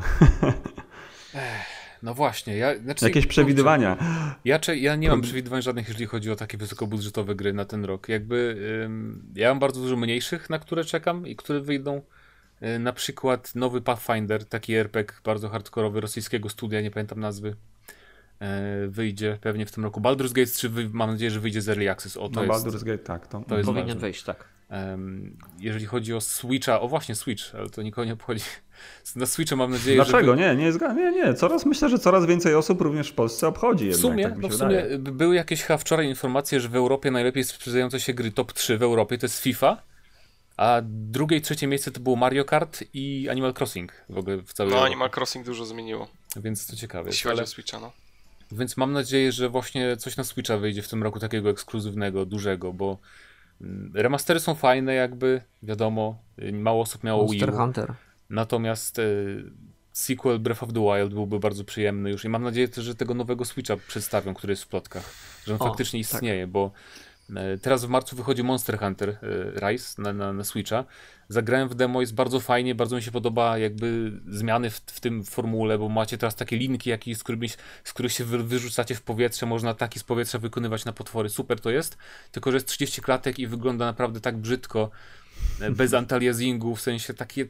No właśnie, ja. Znaczy, Jakieś przewidywania. Ja, ja nie mam przewidywań żadnych, jeżeli chodzi o takie wysokobudżetowe gry na ten rok. Jakby ym, ja mam bardzo dużo mniejszych, na które czekam i które wyjdą. Y, na przykład nowy Pathfinder, taki RPG bardzo hardkorowy rosyjskiego studia, nie pamiętam nazwy. y, wyjdzie pewnie w tym roku. Baldur's Gate 3 wy- mam nadzieję, że wyjdzie z Early Access. O, to No jest, Baldur's Gate, tak. To, to jest Powinien ważne. wejść, tak. Jeżeli chodzi o Switcha, o właśnie Switch, ale to nikogo nie obchodzi. Na Switcha mam nadzieję, Dlaczego? że... Nie, nie, zga- nie, nie. Coraz myślę, że coraz więcej osób również w Polsce obchodzi W jednak, sumie, tak mi bo się w wydaje. sumie by- były jakieś chyba wczoraj informacje, że w Europie najlepiej sprzedające się gry top 3 w Europie to jest FIFA, a drugie i trzecie miejsce to było Mario Kart i Animal Crossing w ogóle w całej No, Europie. Animal Crossing dużo zmieniło, Więc to ciekawe. Jeśli chodzi ale... o Switcha, no. Więc mam nadzieję, że właśnie coś na Switcha wyjdzie w tym roku takiego ekskluzywnego, dużego, bo mm, remastery są fajne jakby, wiadomo, y, mało osób miało Wii Monster U. Hunter. Natomiast e, sequel Breath of the Wild byłby bardzo przyjemny już i mam nadzieję też, że tego nowego Switcha przedstawią, który jest w plotkach, że on O, faktycznie tak. istnieje, bo e, teraz w marcu wychodzi Monster Hunter e, Rise na, na, na Switcha. Zagrałem w demo, jest bardzo fajnie, bardzo mi się podoba jakby zmiany w, w tym formule, bo macie teraz takie linki, jakie, z, którymi, z których się wy, wyrzucacie w powietrze, można ataki z powietrza wykonywać na potwory, super to jest, tylko że jest 30 klatek i wygląda naprawdę tak brzydko, e, bez antaliasingu, w sensie takie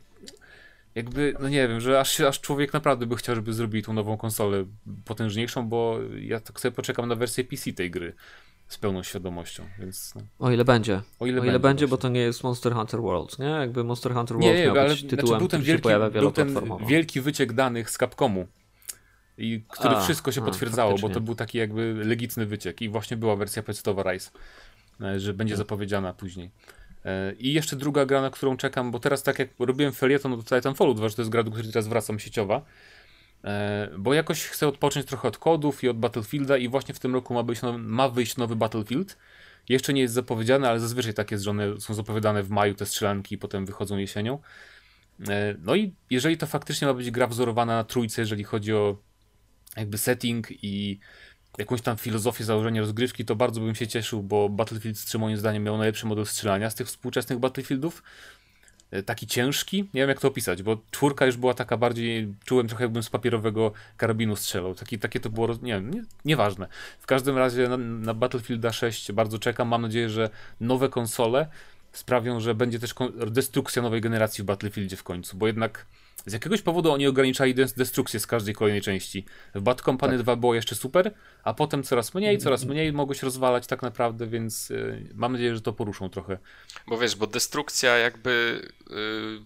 jakby, no nie wiem, że aż, aż człowiek naprawdę by chciał, żeby zrobili tą nową konsolę potężniejszą, bo ja tak sobie poczekam na wersję PC tej gry z pełną świadomością, więc no, O ile będzie. o ile, O ile będzie, bo właśnie. to nie jest Monster Hunter World, nie? Jakby Monster Hunter nie, World nie, miał ale być tytułem, znaczy, był ten wielki, był ten wielki wyciek danych z Capcomu, i który A, wszystko się a, potwierdzało, bo faktycznie. to był taki jakby legitny wyciek i właśnie była wersja PC-towa Rise, e, że będzie Tak. zapowiedziana później. E, I jeszcze druga gra, na którą czekam, bo teraz tak jak robiłem felieton do Titanfallu 2, że to jest gra, do której teraz wracam sieciowa, bo jakoś chcę odpocząć trochę od kodów i od Battlefielda i właśnie w tym roku ma, być nowy, ma wyjść nowy Battlefield. Jeszcze nie jest zapowiedziane, ale zazwyczaj tak jest, że one są zapowiadane w maju, te strzelanki i potem wychodzą jesienią. E, No i jeżeli to faktycznie ma być gra wzorowana na trójce, jeżeli chodzi o jakby setting i jakąś tam filozofię założenia rozgrywki, to bardzo bym się cieszył, bo Battlefield 3 moim zdaniem miał najlepszy model strzelania z tych współczesnych Battlefieldów. E, Taki ciężki, nie wiem jak to opisać, bo czwórka już była taka bardziej, czułem trochę jakbym z papierowego karabinu strzelał. Taki, takie to było, nie wiem, nie, nieważne. W każdym razie na, na Battlefielda 6 bardzo czekam. Mam nadzieję, że nowe konsole sprawią, że będzie też destrukcja nowej generacji w Battlefieldzie w końcu, bo jednak z jakiegoś powodu oni ograniczali des- destrukcję z każdej kolejnej części. W Bad Company 2 było jeszcze super, a potem coraz mniej, coraz mniej mogło się rozwalać tak naprawdę, więc y, mam nadzieję, że to poruszą trochę. Bo wiesz, bo destrukcja jakby y,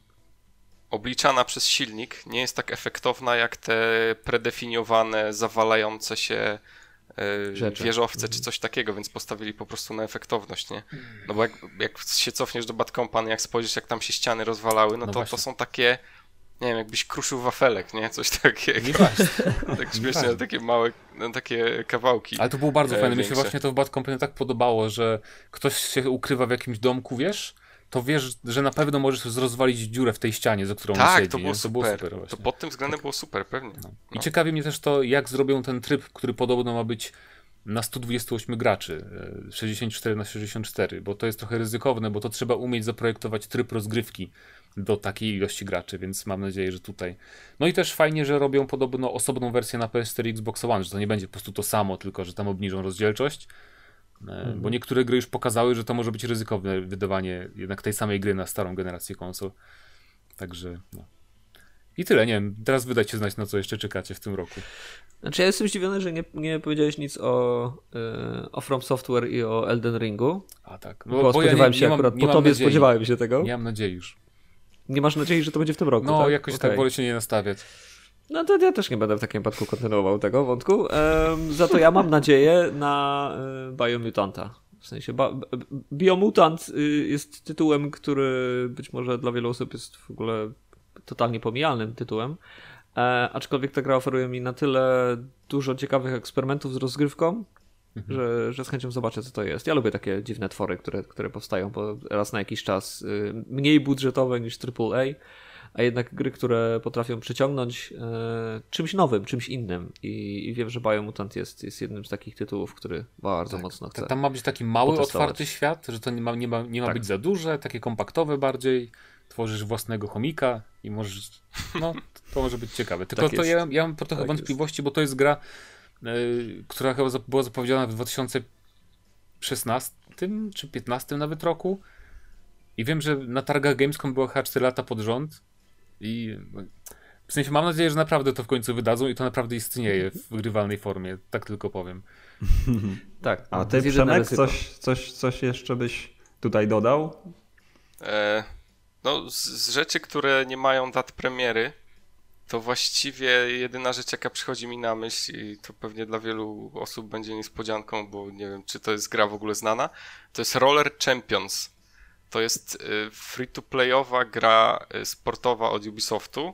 obliczana przez silnik nie jest tak efektowna jak te predefiniowane, zawalające się y, Rzeczy. wieżowce czy coś takiego, więc postawili po prostu na efektowność, nie? No bo jak, jak się cofniesz do Bad Company, jak spojrzysz jak tam się ściany rozwalały, no, No to właśnie. to są takie nie wiem, jakbyś kruszył wafelek, nie? Coś takiego. Nieważne. tak śmiesznie, ale takie małe, no, takie kawałki. Ale to było bardzo e, fajne. Mi się większe. właśnie to w Bad Company tak podobało, że ktoś się ukrywa w jakimś domku, wiesz, to wiesz, że na pewno możesz rozwalić dziurę w tej ścianie, za którą tak, siedzi. to nie? było to super. było super właśnie. to pod tym względem było super, pewnie. I No. ciekawi mnie też to, jak zrobią ten tryb, który podobno ma być na 128 graczy, e, 64 na 64, bo to jest trochę ryzykowne, bo to trzeba umieć zaprojektować tryb rozgrywki do takiej ilości graczy, więc mam nadzieję, że tutaj. No i też fajnie, że robią podobno osobną wersję na PS4 i Xbox One, że to nie będzie po prostu to samo, tylko że tam obniżą rozdzielczość. E, Bo niektóre gry już pokazały, że to może być ryzykowne wydawanie jednak tej samej gry na starą generację konsol. Także no. I tyle, nie wiem, teraz wydajcie znać, na co jeszcze czekacie w tym roku. Znaczy ja jestem zdziwiony, że nie, nie powiedziałeś nic o, yy, o From Software i o Elden Ringu. A tak. No, bo, bo spodziewałem ja nie, się nie akurat, mam, po tobie nadziei. spodziewałem się tego. Nie mam nadziei już. Nie masz nadziei, że to będzie w tym roku, No, tak? jakoś okay. tak wolę się nie nastawiać. No to ja też nie będę w takim wypadku kontynuował tego wątku. Um, za to ja mam nadzieję na y, Biomutanta. W sensie Biomutant y, jest tytułem, który być może dla wielu osób jest w ogóle totalnie pomijalnym tytułem. E, aczkolwiek ta gra oferuje mi na tyle dużo ciekawych eksperymentów z rozgrywką, mhm. że, że z chęcią zobaczę, co to jest. Ja lubię takie dziwne twory, które, które powstają po, raz na jakiś czas. Y, mniej budżetowe niż AAA a jednak gry, które potrafią przyciągnąć e, czymś nowym, czymś innym. I, I, wiem, że Biomutant jest, jest jednym z takich tytułów, który bardzo tak, mocno chcę. Tam ma być taki mały, potestować. otwarty świat, że to nie ma, nie ma, nie ma tak. być za duże, takie kompaktowe bardziej. Tworzysz własnego chomika i możesz. No, to może być ciekawe. Tylko tak to ja, ja mam trochę tak wątpliwości, jest. bo to jest gra, yy, która chyba była zapowiedziana w 2016 czy 15 nawet roku. I wiem, że na targach Gamescom była chyba 4 lata pod rząd i w sensie mam nadzieję, że naprawdę to w końcu wydadzą i to naprawdę istnieje w grywalnej formie. Tak tylko powiem. tak. A ty, Przemek, coś, coś, coś jeszcze byś tutaj dodał? E, no, z, z rzeczy, które nie mają dat premiery, to właściwie jedyna rzecz, jaka przychodzi mi na myśl, i to pewnie dla wielu osób będzie niespodzianką, bo nie wiem, czy to jest gra w ogóle znana, to jest Roller Champions. To jest y, free-to-playowa gra y, sportowa od Ubisoftu.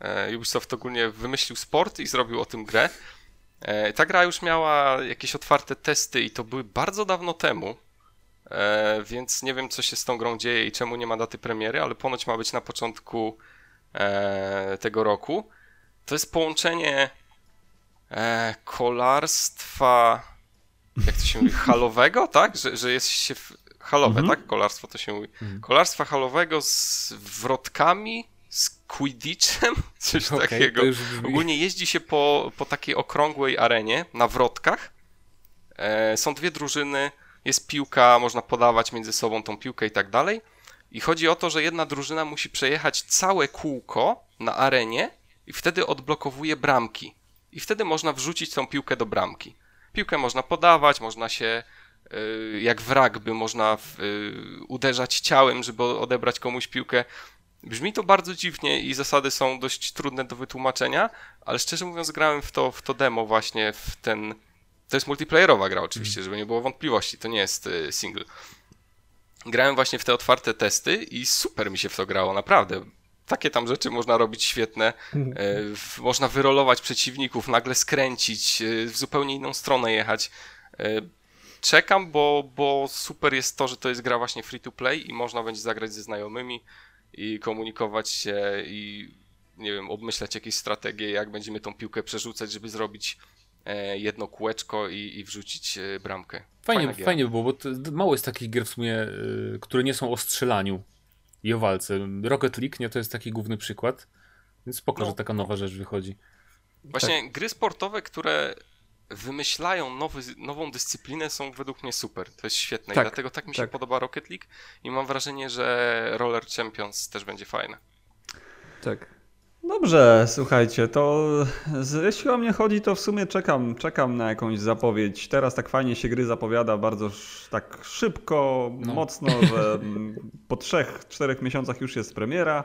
E, Ubisoft ogólnie wymyślił sport i zrobił o tym grę. E, ta gra już miała jakieś otwarte testy i to były bardzo dawno temu, e, więc nie wiem co się z tą grą dzieje i czemu nie ma daty premiery, ale ponoć ma być na początku tego roku. To jest połączenie kolarstwa, jak to się mówi, halowego, tak? Że, że jest się halowe, mhm. tak? Kolarstwo to się mówi. Mhm. Kolarstwa halowego z wrotkami, z quidditchem, coś okay, takiego. Ogólnie jeździ się po, po takiej okrągłej arenie na wrotkach. E, są dwie drużyny, jest piłka, można podawać między sobą tą piłkę i tak dalej. I chodzi o to, że jedna drużyna musi przejechać całe kółko na arenie i wtedy odblokowuje bramki. I wtedy można wrzucić tą piłkę do bramki. Piłkę można podawać, można się Y, jak w rugby można uderzać ciałem, żeby odebrać komuś piłkę. Brzmi to bardzo dziwnie i zasady są dość trudne do wytłumaczenia, ale szczerze mówiąc grałem w to, w to demo właśnie, w ten... To jest multiplayerowa gra oczywiście, żeby nie było wątpliwości, to nie jest y, single. Grałem właśnie w te otwarte testy i super mi się w to grało, naprawdę. Takie tam rzeczy można robić świetne. można wyrolować przeciwników, nagle skręcić, w zupełnie inną stronę jechać czekam, bo, bo super jest to, że to jest gra właśnie free to play i można będzie zagrać ze znajomymi i komunikować się i nie wiem, obmyślać jakieś strategie, jak będziemy tą piłkę przerzucać, żeby zrobić e, jedno kółeczko i, i wrzucić e, bramkę. Fajnie, fajnie by było, bo mało jest takich gier w sumie, e, które nie są o strzelaniu i o walce. Rocket League nie to jest taki główny przykład, więc spoko, no. że taka nowa rzecz wychodzi. Właśnie tak. gry sportowe, które wymyślają nowy, nową dyscyplinę, są według mnie super. To jest świetne tak, i dlatego tak mi się tak. podoba Rocket League i mam wrażenie, że Roller Champions też będzie fajne. Tak. Dobrze, słuchajcie, to jeśli o mnie chodzi, to w sumie czekam, czekam na jakąś zapowiedź. Teraz tak fajnie się gry zapowiada, bardzo tak szybko, no. mocno, że po trzech, czterech miesiącach już jest premiera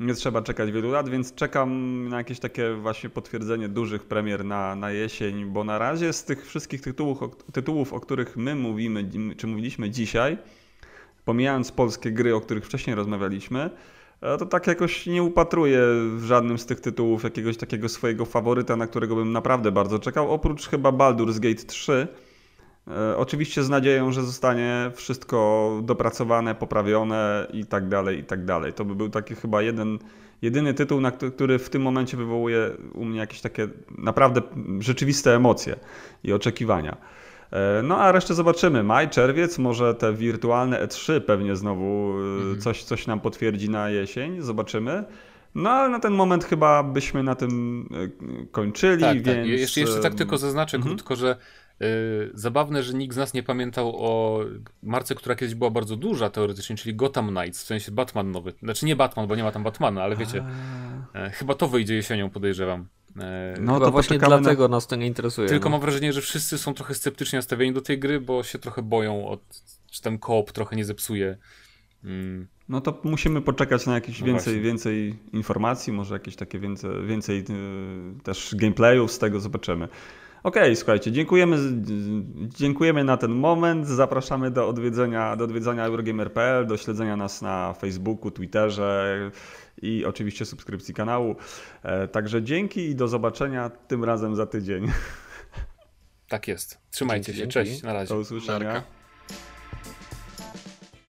nie trzeba czekać wielu lat, więc czekam na jakieś takie właśnie potwierdzenie dużych premier na, na jesień, bo na razie z tych wszystkich tytułów, o, tytułów, o których my mówimy, czy mówiliśmy dzisiaj, pomijając polskie gry, o których wcześniej rozmawialiśmy, to tak jakoś nie upatruję w żadnym z tych tytułów jakiegoś takiego swojego faworyta, na którego bym naprawdę bardzo czekał, oprócz chyba Baldur's Gate 3, E, oczywiście z nadzieją, że zostanie wszystko dopracowane, poprawione i tak dalej, i tak dalej. To by był taki chyba jeden, jedyny tytuł, na który w tym momencie wywołuje u mnie jakieś takie naprawdę rzeczywiste emocje i oczekiwania. E, no a resztę zobaczymy. Maj, czerwiec, może te wirtualne E3 pewnie znowu e, mhm. coś, coś nam potwierdzi na jesień. Zobaczymy. No ale na ten moment chyba byśmy na tym e, kończyli, Tak, więc... tak. Jeszcze, jeszcze tak tylko zaznaczę mhm. krótko, że zabawne, że nikt z nas nie pamiętał o marce, która kiedyś była bardzo duża teoretycznie, czyli Gotham Knights, w sensie Batman nowy. Znaczy nie Batman, bo nie ma tam Batmana, ale wiecie, e, chyba to wyjdzie jesienią, podejrzewam. E, No Chyba to właśnie poczekamy na- dlatego nas to nie interesuje. Tylko no. mam wrażenie, że wszyscy są trochę sceptycznie nastawieni do tej gry, bo się trochę boją, od, czy ten koop trochę nie zepsuje. Mm, No to musimy poczekać na jakieś No więcej, właśnie. więcej informacji, może jakieś takie więcej, więcej y, też gameplayów z tego zobaczymy. Okej, słuchajcie, dziękujemy, dziękujemy na ten moment. Zapraszamy do odwiedzenia, do odwiedzania Eurogamer.pl, do śledzenia nas na Facebooku, Twitterze i oczywiście subskrypcji kanału. E, Także dzięki i do zobaczenia tym razem za tydzień. tak jest. Trzymajcie Dzięki, się, dzięki. cześć, na razie. Do usłyszenia. Narka.